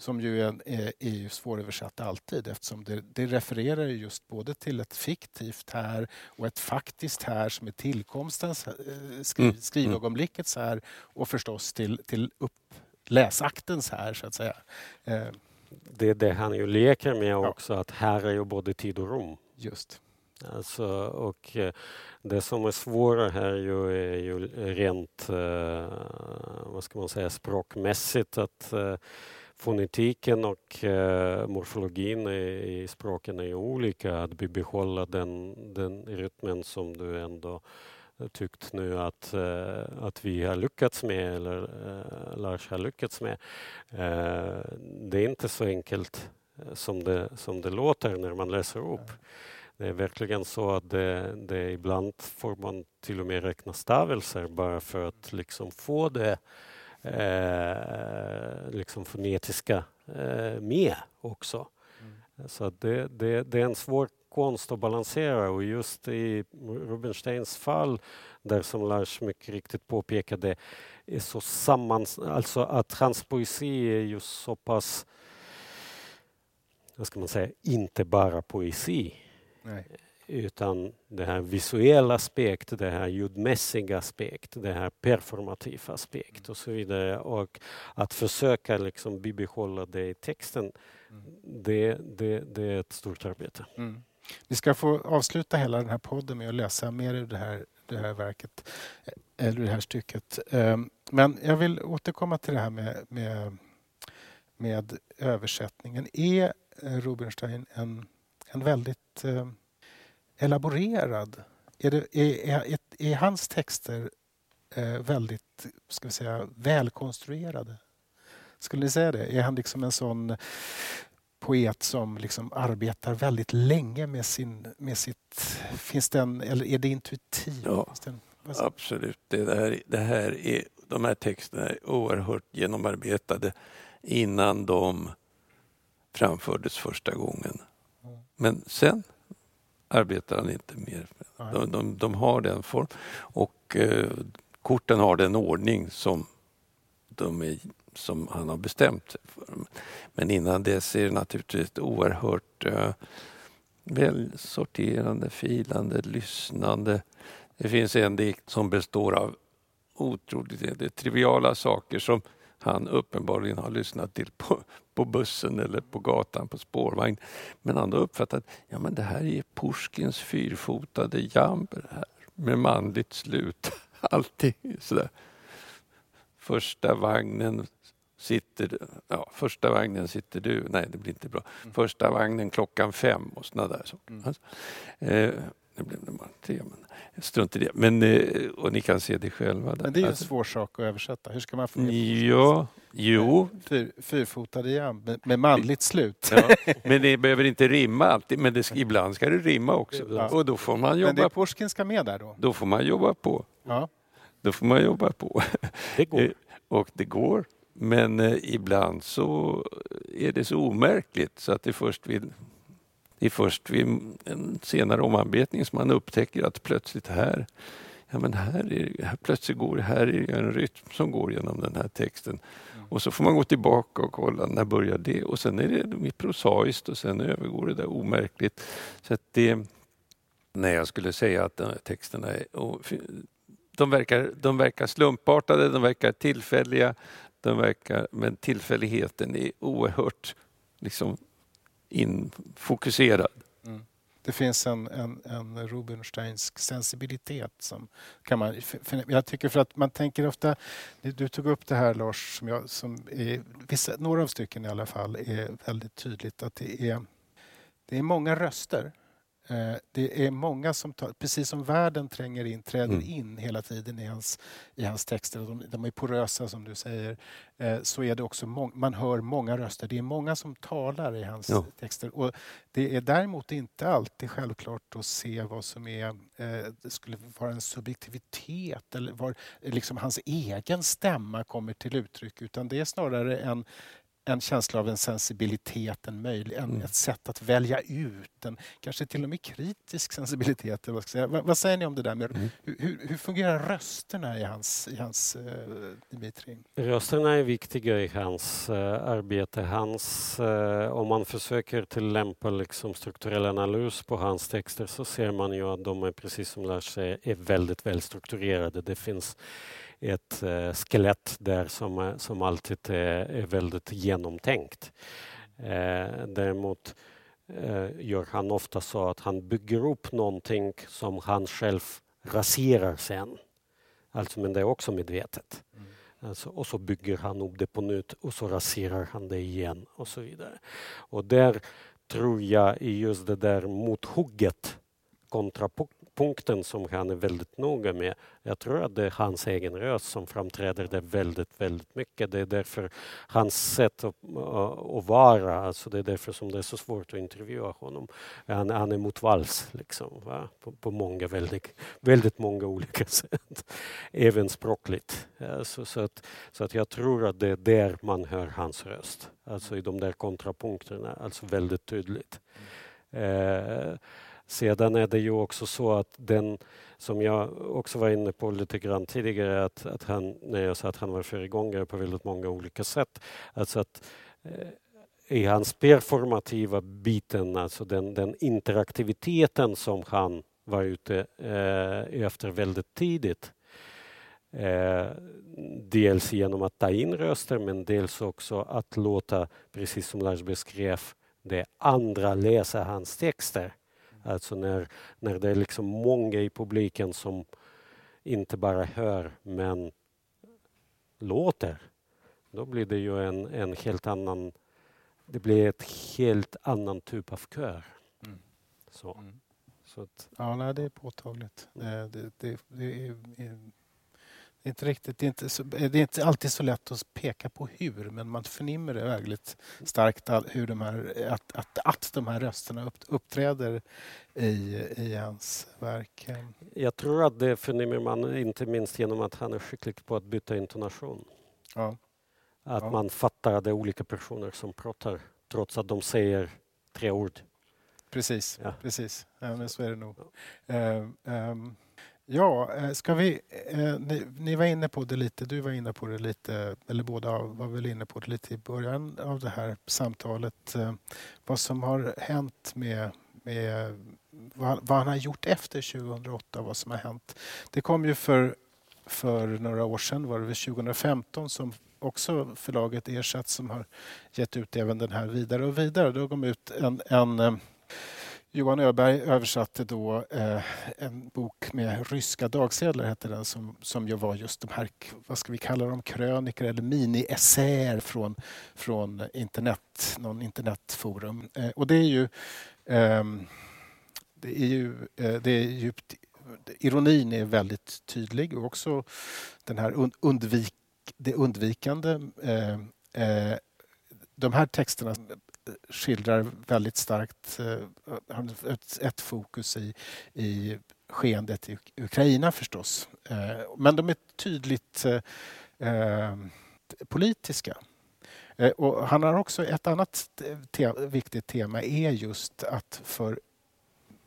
som ju är, är, är svåröversatt alltid eftersom det, det refererar just både till ett fiktivt här och ett faktiskt här som är tillkomstens, eh, skri, mm. skrivögonblickets här och förstås till, till upp, läsaktens här så att säga. Eh, det är det han ju leker med också, att här är ju både tid och rum. Just. Alltså, och eh, det som är svårare här ju är ju rent vad ska man säga, språkmässigt att fonetiken och eh, morfologin i, i språken är olika. Att bibehålla den, den rytmen som du ändå tyckt nu att, eh, att vi har lyckats med eller eh, Lars har lyckats med. Eh, det är inte så enkelt eh, som det, som det låter när man läser upp. Det är verkligen så att det, det ibland får man till och med räkna stavelser bara för att liksom få det eh, liksom fonetiska eh, med också. Mm. Så det, det, det är en svår konst att balansera och just i Rubinsteins fall, där som Lars mycket riktigt påpekade, är så sammans... Alltså att hans poesi är ju så pass, vad ska man säga, inte bara poesi. Nej. Utan det här visuella aspekt, det här ljudmässiga aspekt, det här performativa aspekt och så vidare. Och att försöka liksom bibehålla det i texten, mm. det, det, det är ett stort arbete. Mm. Vi ska få avsluta hela den här podden med att läsa mer ur det här, det här verket, eller det här stycket. Ehm, men jag vill återkomma till det här med, med, med översättningen. Är Rubinstein en, en väldigt eh, elaborerad... Är, det, är, är, är hans texter eh, väldigt ska vi säga, välkonstruerade? Skulle ni säga det? Är han liksom en sån poet som liksom arbetar väldigt länge med, sin, med sitt... Finns den, eller är det intuitivt? Ja, absolut. Det, där, det här är, de här texterna är oerhört genomarbetade innan de framfördes första gången. Men sen arbetar han inte mer. De, de, de har den form och eh, korten har den ordning som de är som han har bestämt sig för. Men innan dess är det naturligtvis oerhört eh, väl sorterande, filande, lyssnande. Det finns en dikt som består av otroligt det triviala saker som han uppenbarligen har lyssnat till på, på bussen eller på gatan på spårvagn. Men han har uppfattat ja men det här är Pushkins fyrfotade jamber här med manligt slut. Allting sådär. Första vagnen sitter, ja, första vagnen sitter du, nej det blir inte bra. Mm. Första vagnen klockan fem och sådana där saker. Mm. Alltså, eh, det blev det bara tre, men strunt i det. Men, eh, och ni kan se det själva. Där. Men det är ju en alltså, svår sak att översätta. Hur ska man få Ja, jo. Fyr, fyrfotade jam med, med manligt slut. Ja, men det behöver inte rimma alltid, men det, ibland ska det rimma också. Ja. Och då får man jobba. Men det är Pushkin ska med där då? Då får man jobba på. Ja. Då får man jobba på. Det går. Eh, och det går. Men eh, ibland så är det så omärkligt så att det först vid, det är först vid en senare omarbetning som man upptäcker att plötsligt här, ja men här, är, här plötsligt går här är en rytm som går genom den här texten. Mm. Och så får man gå tillbaka och kolla när börjar det och sen är det prosaiskt och sen övergår det där omärkligt. Så att det, när jag skulle säga att de texterna är, de verkar, de verkar slumpartade, de verkar tillfälliga, den verkar, men tillfälligheten är oerhört liksom, infokuserad. Mm. Det finns en, en, en Rubinsteinsk sensibilitet som kan man... För, jag tycker för att man tänker ofta... Du tog upp det här Lars, som, jag, som är, vissa, några av stycken i alla fall är väldigt tydligt att det är, det är många röster det är många som, tar, precis som världen tränger in, träder mm. in hela tiden i hans, i hans texter, de, de är porösa som du säger, eh, så är det också man hör många röster. Det är många som talar i hans ja. texter. Och det är däremot inte alltid självklart att se vad som är, eh, skulle vara en subjektivitet eller var liksom hans egen stämma kommer till uttryck, utan det är snarare en, en känsla av en sensibilitet, en möjlig, en, mm. ett sätt att välja ut, en kanske till och med kritisk sensibilitet. Vad, ska säga. vad, vad säger ni om det där? Med, mm. hur, hur, fungerar rösterna i hans, i hans uh, Dimitri? Rösterna är viktiga i hans uh, arbete. Hans, uh, om man försöker tillämpa liksom, strukturell analys på hans texter så ser man ju att de är, precis som Lars säger, är väldigt välstrukturerade. Det finns ett eh, skelett där som, som alltid är, är väldigt genomtänkt. Eh, däremot eh, gör han ofta så att han bygger upp någonting som han själv raserar sen. Alltså, men det är också medvetet. Mm. Alltså, och så bygger han upp det på nytt och så raserar han det igen och så vidare. Och där tror jag i just det där mothugget kontrapunkt punkten som han är väldigt noga med. Jag tror att det är hans egen röst som framträder där väldigt, väldigt mycket. Det är därför hans sätt att, att vara, alltså det är därför som det är så svårt att intervjua honom. Han, han är mot vals liksom, på, på, många, väldigt, väldigt många olika sätt. Även språkligt. Alltså, så, att, så att jag tror att det är där man hör hans röst. Alltså i de där kontrapunkterna, alltså väldigt tydligt. Eh, sedan är det ju också så att den, som jag också var inne på lite grann tidigare, att, att han, när jag sa att han var föregångare på väldigt många olika sätt. Alltså att eh, i hans performativa biten, alltså den, den interaktiviteten som han var ute eh, efter väldigt tidigt. Eh, dels genom att ta in röster men dels också att låta, precis som Lars beskrev, det andra läsa hans texter. Alltså när, när det är liksom många i publiken som inte bara hör men låter. Då blir det ju en, en helt annan... Det blir ett helt annan typ av kör. Mm. Så. Mm. Så att, ja, nej, det är påtagligt. Det, det, det, det är, det är inte riktigt, det är inte, så, det är inte alltid så lätt att peka på hur, men man förnimmer det väldigt starkt hur de här, att, att, att de här rösterna uppträder i, i hans verk. Jag tror att det förnimmer man inte minst genom att han är skicklig på att byta intonation. Ja. Att ja. man fattar att det är olika personer som pratar trots att de säger tre ord. Precis, ja. precis. Ja, men så är det nog. Uh, um, Ja, eh, ska vi... Eh, ni, ni, var inne på det lite, du var inne på det lite, eller båda var väl inne på det lite i början av det här samtalet. Eh, vad som har hänt med, med vad, vad, han har gjort efter 2008, vad som har hänt. Det kom ju för, för några år sedan, var det väl 2015, som också förlaget Ersatt som har gett ut även den här vidare och vidare. Då kom ut en, en eh, Johan Öberg översatte då eh, en bok med ryska dagsedlar, hette den, som, som ju var just de här, vad ska vi kalla dem, kröniker eller mini-essäer från, från internet, någon internetforum. Eh, och det är ju, eh, det är ju eh, det är djupt, ironin är väldigt tydlig och också den här undvik, det undvikande eh, eh, de här texterna skildrar väldigt starkt eh, ett, ett fokus i, i skeendet i Ukraina förstås. Eh, men de är tydligt eh, politiska. Och han har också ett annat te viktigt tema är just att för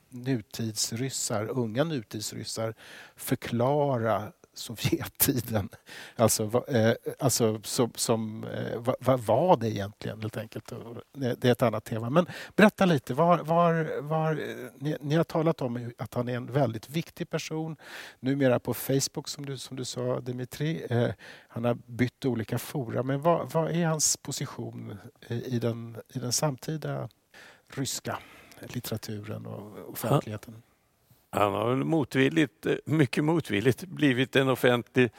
nutidsryssar, unga nutidsryssar förklara Sovjettiden. Alltså, eh, alltså som, som eh, vad, vad, var det egentligen helt enkelt? Eh, det är ett annat tema. Men berätta lite, var, var, var, eh, ni, ni, har talat om att han är en väldigt viktig person. Numera på Facebook som du, som du sa Dimitri. Eh, han har bytt olika fora. Men vad, vad är hans position eh, i, den, i den samtida ryska litteraturen och offentligheten? Han har motvilligt, eh, mycket motvilligt blivit en offentlig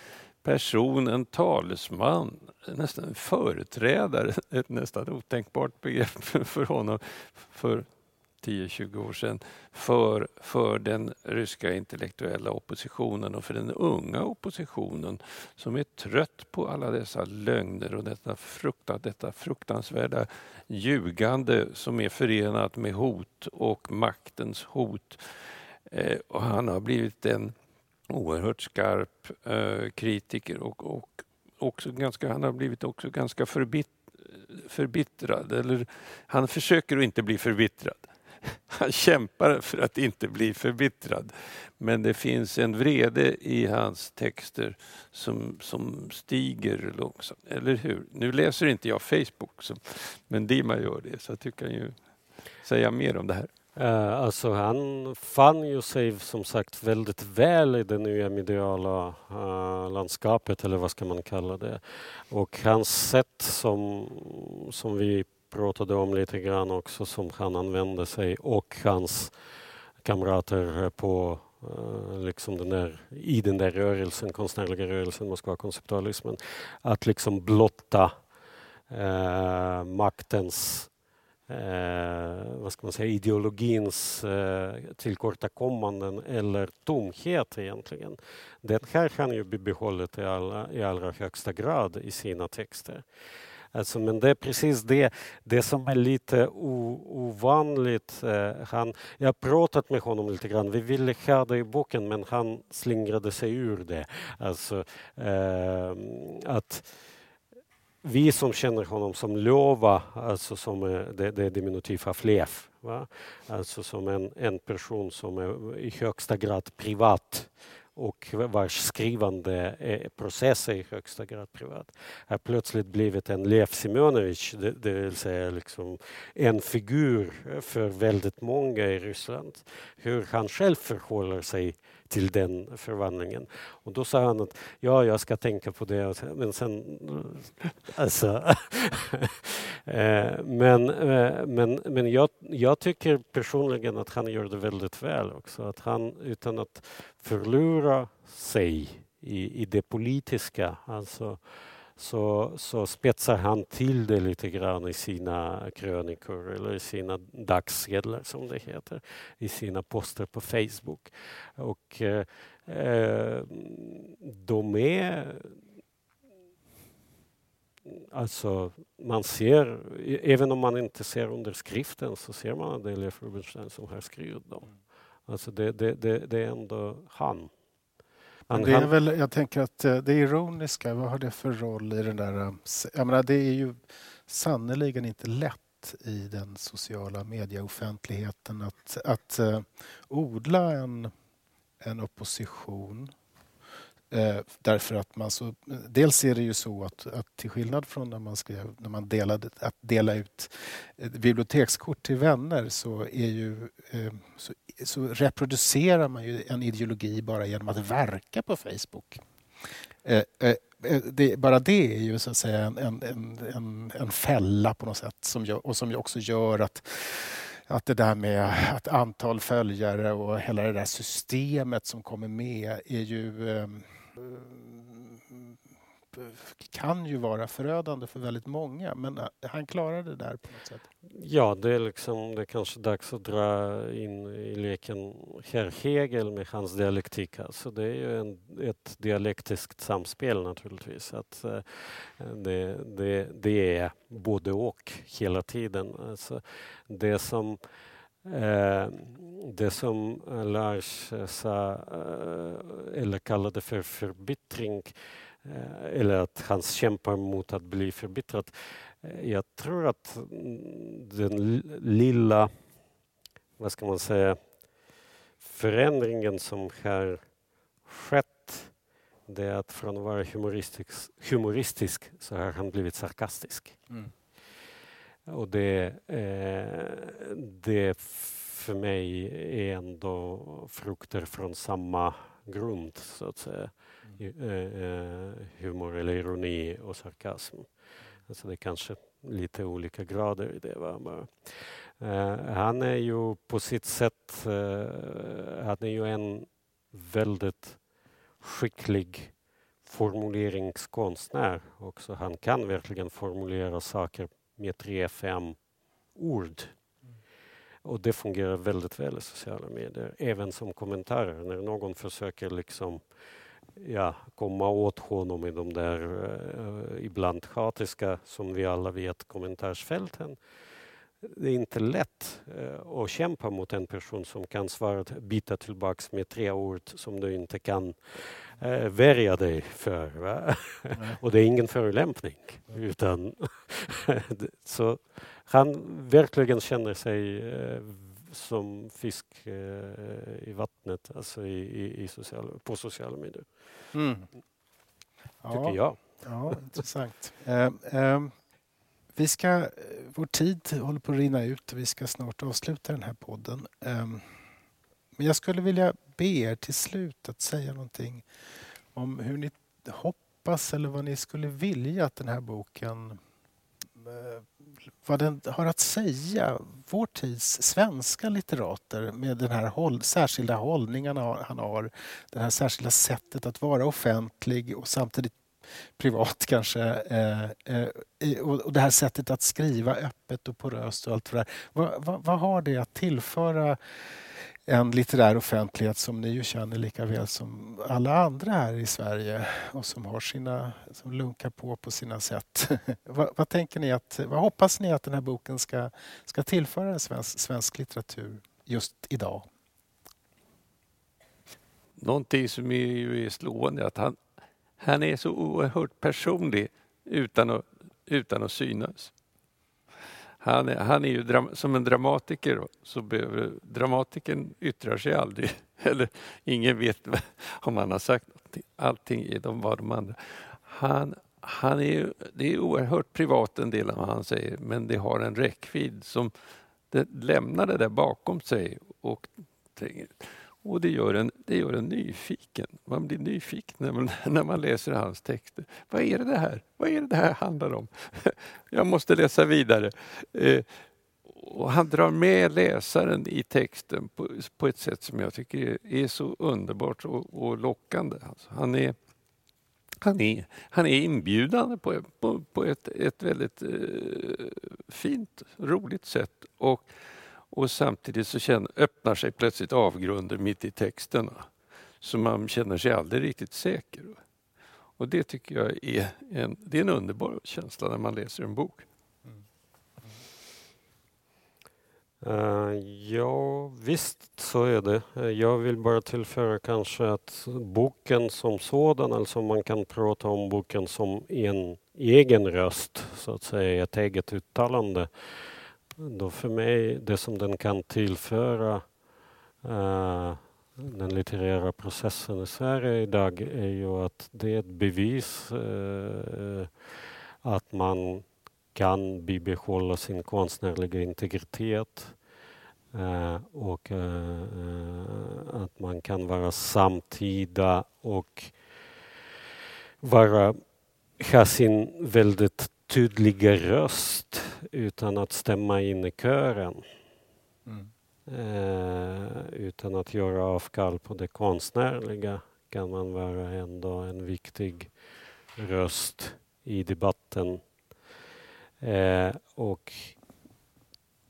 person, en talesman, nästan en företrädare, ett nästan otänkbart begrepp för honom för 10-20 år sedan, för, för den ryska intellektuella oppositionen och för den unga oppositionen som är trött på alla dessa lögner och detta, fruktat, detta fruktansvärda ljugande som är förenat med hot och maktens hot. Eh, och han har blivit en oerhört skarp eh, kritiker och, och också ganska, han har blivit också ganska förbitt, förbittrad. Eller, han försöker att inte bli förbittrad. Han kämpar för att inte bli förbittrad. Men det finns en vrede i hans texter som, som stiger långsamt. Eller hur? Nu läser inte jag Facebook, så, men Dima gör det, så jag kan ju säga mer om det här. Uh, alltså han fann ju sig som sagt väldigt väl i det nya mediala uh, landskapet eller vad ska man kalla det. Och hans sätt som, som vi pratade om lite grann också som han använde sig och hans kamrater på eh, liksom den där, i den där rörelsen, konstnärliga rörelsen, Moskva-konceptualismen, att liksom blotta eh, maktens eh, vad ska man säga, ideologins eh, tillkortakommanden eller tomhet egentligen. Det här kan ju bibehållet i, alla, i allra högsta grad i sina texter. Alltså, men det är precis det, det som är lite ovanligt. Eh, han, jag har pratat med honom lite grann. Vi ville ha det i boken men han slingrade sig ur det. Alltså, eh, att vi som känner honom som Lova, alltså som det, det är diminutiv av Lev, va? alltså som en, en person som är i högsta grad privat och vars skrivande process är i högsta grad privat, har plötsligt blivit en Lev Simonovich, det, det vill säga liksom en figur för väldigt många i Ryssland. Hur han själv förhåller sig till den förvandlingen. Och då sa han att ja, jag ska tänka på det. Men sen... Alltså, eh, men eh, men, men jag, jag tycker personligen att han gör det väldigt väl också. Att han utan att förlora sig i, i det politiska, alltså så, så spetsar han till det lite grann i sina krönikor eller i sina dagssedlar som det heter, i sina poster på Facebook. Och eh, de är Alltså, man ser, även om man inte ser underskriften så ser man att det är Leif Rubinstein som har skrivit dem. Alltså det, det, det, det är ändå han. Men det är väl, jag tänker att eh, det ironiska, vad har det för roll i den där... Eh, jag menar, det är ju sannerligen inte lätt i den sociala medieoffentligheten att, att uh, odla en, en opposition Eh, därför att man så, dels är det ju så att, att till skillnad från när man, skrev, när man delade, att dela ut eh, bibliotekskort till vänner så, är ju, eh, så, så, reproducerar man ju en ideologi bara genom att verka på Facebook. Eh, eh, eh det, bara det är ju så att säga en, en, en, en fälla på något sätt som gör, och som också gör att att det där med att antal följare och hela det där systemet som kommer med är ju eh, Eh, kan ju vara förödande för väldigt många men eh, han klarade det där på något sätt. Ja, det är liksom det är kanske dags att dra in i leken herr Hegel med hans dialektik. Alltså det är ju en, ett dialektiskt samspel naturligtvis. Att, eh, det, det, det är både och hela tiden. Alltså det som Eh, det som Lars eh, sa, eh, eller kallade för förbittring, eh, eller att han kämpar mot att bli förbittrad. Jag tror att mm, den lilla, vad ska man säga, förändringen som har skett det är att från att vara humoristisk, humoristisk så har han blivit sarkastisk. Mm. Och det, eh, det för mig är ändå frukter från samma grund, så att säga. Mm. Eh, eh, humor eller ironi och sarkasm. Alltså det är kanske lite olika grader i det. Va? Han är ju på sitt sätt, han är ju en väldigt skicklig formuleringskonstnär också. Han kan verkligen formulera saker med tre, fem ord. Och det fungerar väldigt väl i sociala medier, även som kommentarer. När någon försöker liksom ja, komma åt honom i de där eh, ibland hatiska, som vi alla vet, kommentarsfälten. Det är inte lätt uh, att kämpa mot en person som kan svara bita tillbaks med tre ord som du inte kan eh, värja dig för. och det är ingen förolämpning. Utan så han verkligen känner sig eh, som fisk eh, i vattnet, alltså i, i, i social, på sociala medier. Mm. Ja. Tycker jag. Ja, intressant. eh, eh, vi ska, eh, vår tid håller på att rinna ut och vi ska snart avsluta den här podden. Ehm, men jag skulle vilja be er till slut att säga någonting om hur ni hoppas eller vad ni skulle vilja att den här boken eh, vad den har att säga, vår tids svenska litterater med den här håll, särskilda hållningen han har, det här särskilda sättet att vara offentlig och samtidigt privat kanske. Eh, eh, och det här sättet att skriva öppet och poröst och allt det där. Vad, vad, vad har det att tillföra en litterär offentlighet som ni ju känner lika väl som alla andra här i Sverige och som har sina, som lunkar på på sina sätt. vad, vad, tänker ni att, vad hoppas ni att den här boken ska, ska tillföra svensk, svensk litteratur just idag? Någonting som är, ju är slående är att han, han är så oerhört personlig utan att, utan att synas. Han, han är ju dram, som en dramatiker så behöver dramatikern yttrar sig aldrig. Eller ingen vet om han har sagt någonting. Allting är de vad de andra. Han, han är, det är oerhört privat en del av vad han säger men det har en räckvidd som det lämnar det där bakom sig och och det gör, en, det gör en nyfiken. Man blir nyfiken när man, när man läser hans texter. Vad är det här? Vad är det, det här handlar om? Jag måste läsa vidare. Eh, och han drar med läsaren i texten på, på ett sätt som jag tycker är, är så underbart och, och lockande. Alltså han, är, han, är, han är inbjudande på, på, på ett, ett väldigt eh, fint, roligt sätt. Och och samtidigt så känner, öppnar sig plötsligt avgrunder mitt i texterna. Så man känner sig aldrig riktigt säker. Och det tycker jag är en, det är en underbar känsla när man läser en bok. Uh, ja, visst så är det. Uh, jag vill bara tillföra kanske att boken som sådan, alltså man kan prata om boken som en egen röst, så att säga, ett eget uttalande då för mig, det som den kan tillföra uh, den litterära processen i Sverige idag är ju att det är ett bevis uh, att man kan bibehålla sin konstnärliga integritet uh, och att man kan vara samtida och vara, ha sin väldigt tydliga röst utan att stämma in i kören. Mm. Eh, utan att göra avkall på det konstnärliga kan man vara ändå en viktig röst i debatten. Eh, och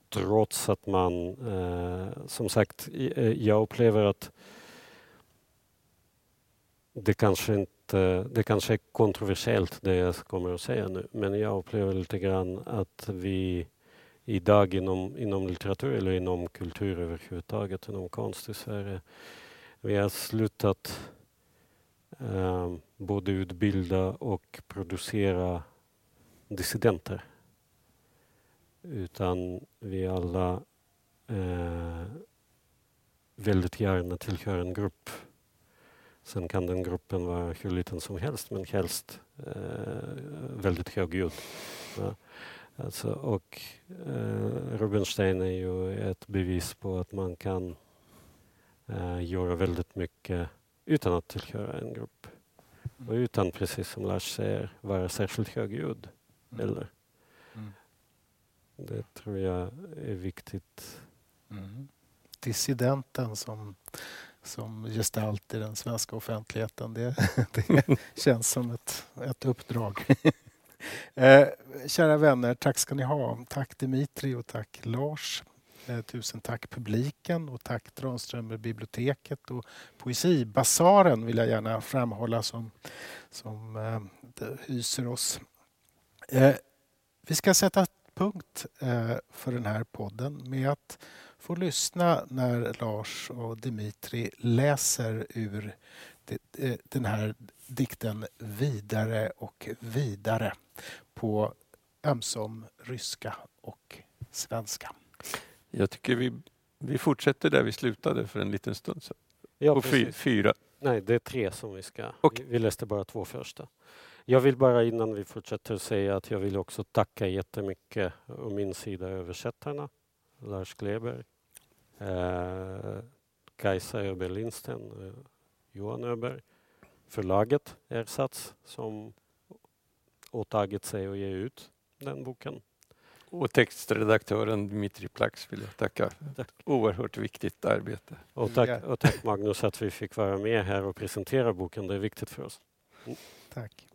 trots att man, eh, som sagt, jag upplever att det kanske inte det kanske är kontroversiellt det jag kommer att säga nu, men jag upplever lite grann att vi idag inom, inom litteratur eller inom kultur överhuvudtaget, inom konst i Sverige, vi har slutat eh, både utbilda och producera dissidenter. Utan vi alla eh, väldigt gärna tillhör en grupp Sen kan den gruppen vara hur liten som helst men helst eh, väldigt högljudd. Ja. Alltså, och eh, Rubinstein är ju ett bevis på att man kan eh, göra väldigt mycket utan att tillhöra en grupp. Mm. Och utan, precis som Lars säger, vara särskilt högljudd. Mm. Eller? Mm. Det tror jag är viktigt. Mm. Dissidenten som som gestalt i den svenska offentligheten. Det, det känns som ett, ett uppdrag. eh, kära vänner, tack ska ni ha. Tack Dimitri och tack Lars. Eh, tusen tack publiken och tack Tranströmer biblioteket och Poesibasaren vill jag gärna framhålla som, som eh, hyser oss. Eh, vi ska sätta punkt eh, för den här podden med att få lyssna när Lars och Dimitri läser ur eh, den här dikten Vidare och vidare på ömsom ryska och svenska. Jag tycker vi, vi fortsätter där vi slutade för en liten stund sedan. Ja, på fy, fyra. Nej, det är tre som vi ska. Okay. Vi läste bara två första. Jag vill bara innan vi fortsätter säga att jag vill också tacka jättemycket å min sida översättarna, Lars Kleber, eh, Kajsa Öberg Lindsten, eh, Johan Öberg, förlaget Ersats som åtagit sig att ge ut den boken. Och textredaktören Dmitri Plax vill jag tacka. Tack. Oerhört viktigt arbete. Och tack, och tack Magnus att vi fick vara med här och presentera boken. Det är viktigt för oss. Mm. Tack.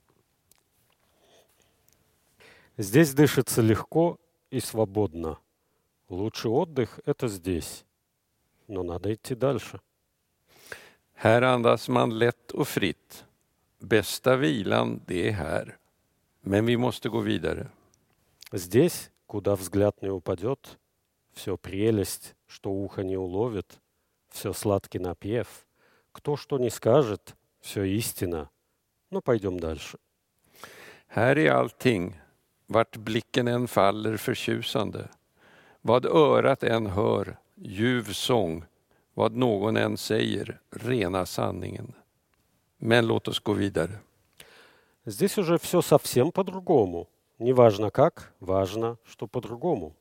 Здесь дышится легко и свободно. Лучший отдых — это здесь. Но надо идти дальше. Här andas man lätt och fritt. Bästa vilan, det är här. Men vi måste gå vidare. Здесь, куда взгляд не упадет, все прелесть, что ухо не уловит, все сладкий напев. Кто что не скажет, все истина. Ну, пойдем дальше. Här är allting, vart blicken än faller förtjusande. Vad örat än hör, ljuv sång, vad någon än säger, rena sanningen. Men låt oss gå vidare. Здесь уже все совсем по-другому. Не важно как, важно, что по-другому.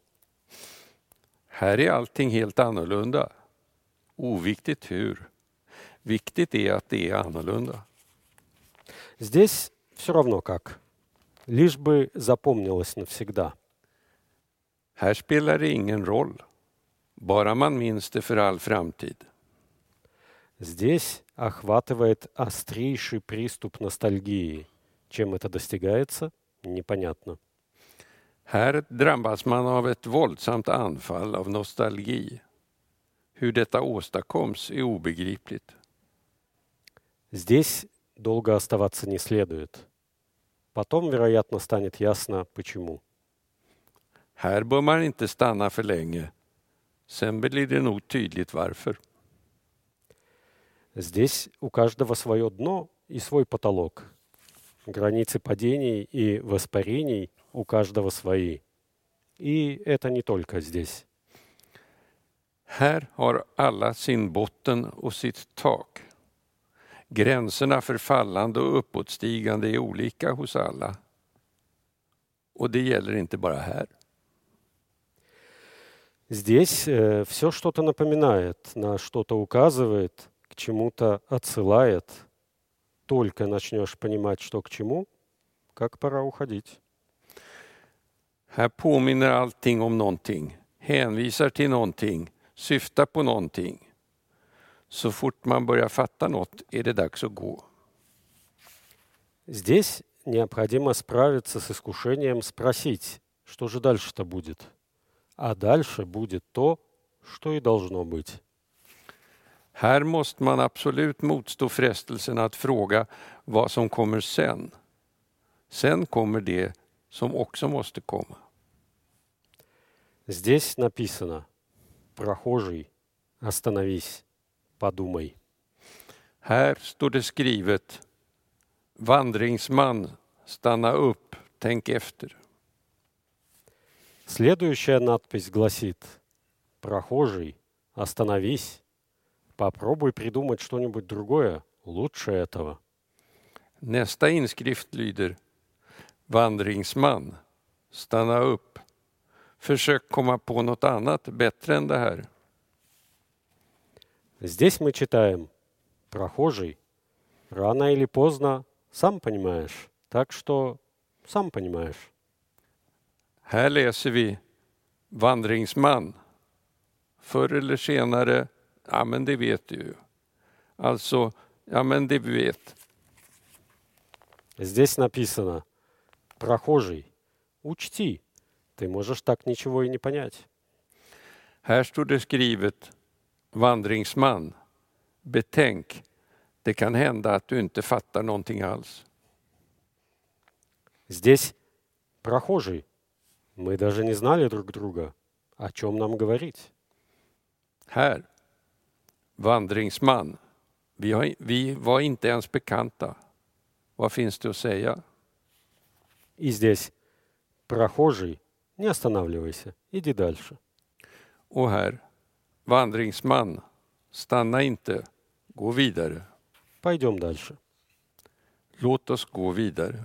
Här är allting helt annorlunda. Oviktigt hur. Viktigt är att det är annorlunda. Здесь все равно как. Лишь бы запомнилось навсегда. Här spelar det ingen roll. Bara man minns det för all framtid. Здесь охватывает острейший приступ ностальгии. Чем это достигается, непонятно. Här drabbas man av ett våldsamt anfall av nostalgi. Hur detta åstadkoms är obegripligt. Здесь долго оставаться не следует. Потом, вероятно, станет ясно, почему. Här bör man inte stanna för länge. Sen blir det nog tydligt varför. Здесь у каждого свое дно и свой потолок. Границы падений и воспарений у каждого свои. И это не только здесь. Här har alla sin botten och sitt tak. Gränserna för fallande och uppåtstigande är olika hos alla. Och det gäller inte bara här. Здесь э, все что-то напоминает, на что-то указывает, к чему-то отсылает. Только начнешь понимать, что к чему, как пора уходить. Här påminner allting om någonting, hänvisar till någonting, syftar på någonting. Så fort man börjar fatta något är det dags att gå. Здесь необходимо справиться с искушением спросить, что же дальше-то будет. А дальше будет то, что и должно быть. Här måste man absolut motstå frestelsen att fråga vad som kommer sen. Sen kommer det som också måste komma. Здесь написано «Прохожий, остановись, подумай». Här står det skrivet Vandringsman, stanna upp, tänk efter. Следующая надпись гласит «Прохожий, остановись, попробуй придумать что-нибудь другое, лучше этого». Nästa inskrift lyder Vandringsman, stanna upp. Försök komma på något annat bättre än det här. Здесь мы читаем «Прохожий, рано или поздно, сам понимаешь, так что сам понимаешь». Här läser vi Vandringsman. Förr eller senare, ja men det vet du ju. Alltså, ja men det vet. Здесь написано «Прохожий, учти, ты можешь так ничего и не понять». Här står det skrivet Vandringsman, betänk, det kan hända att du inte fattar någonting alls. Здесь «Прохожий, мы даже не знали друг друга, о чем нам говорить». Här, vandringsman, vi, har, vi var inte ens bekanta. Vad finns det att säga? И здесь «Прохожий, не останавливайся, иди дальше». Och här, vandringsman, stanna inte, gå vidare. Пойдем дальше. Låt oss gå vidare.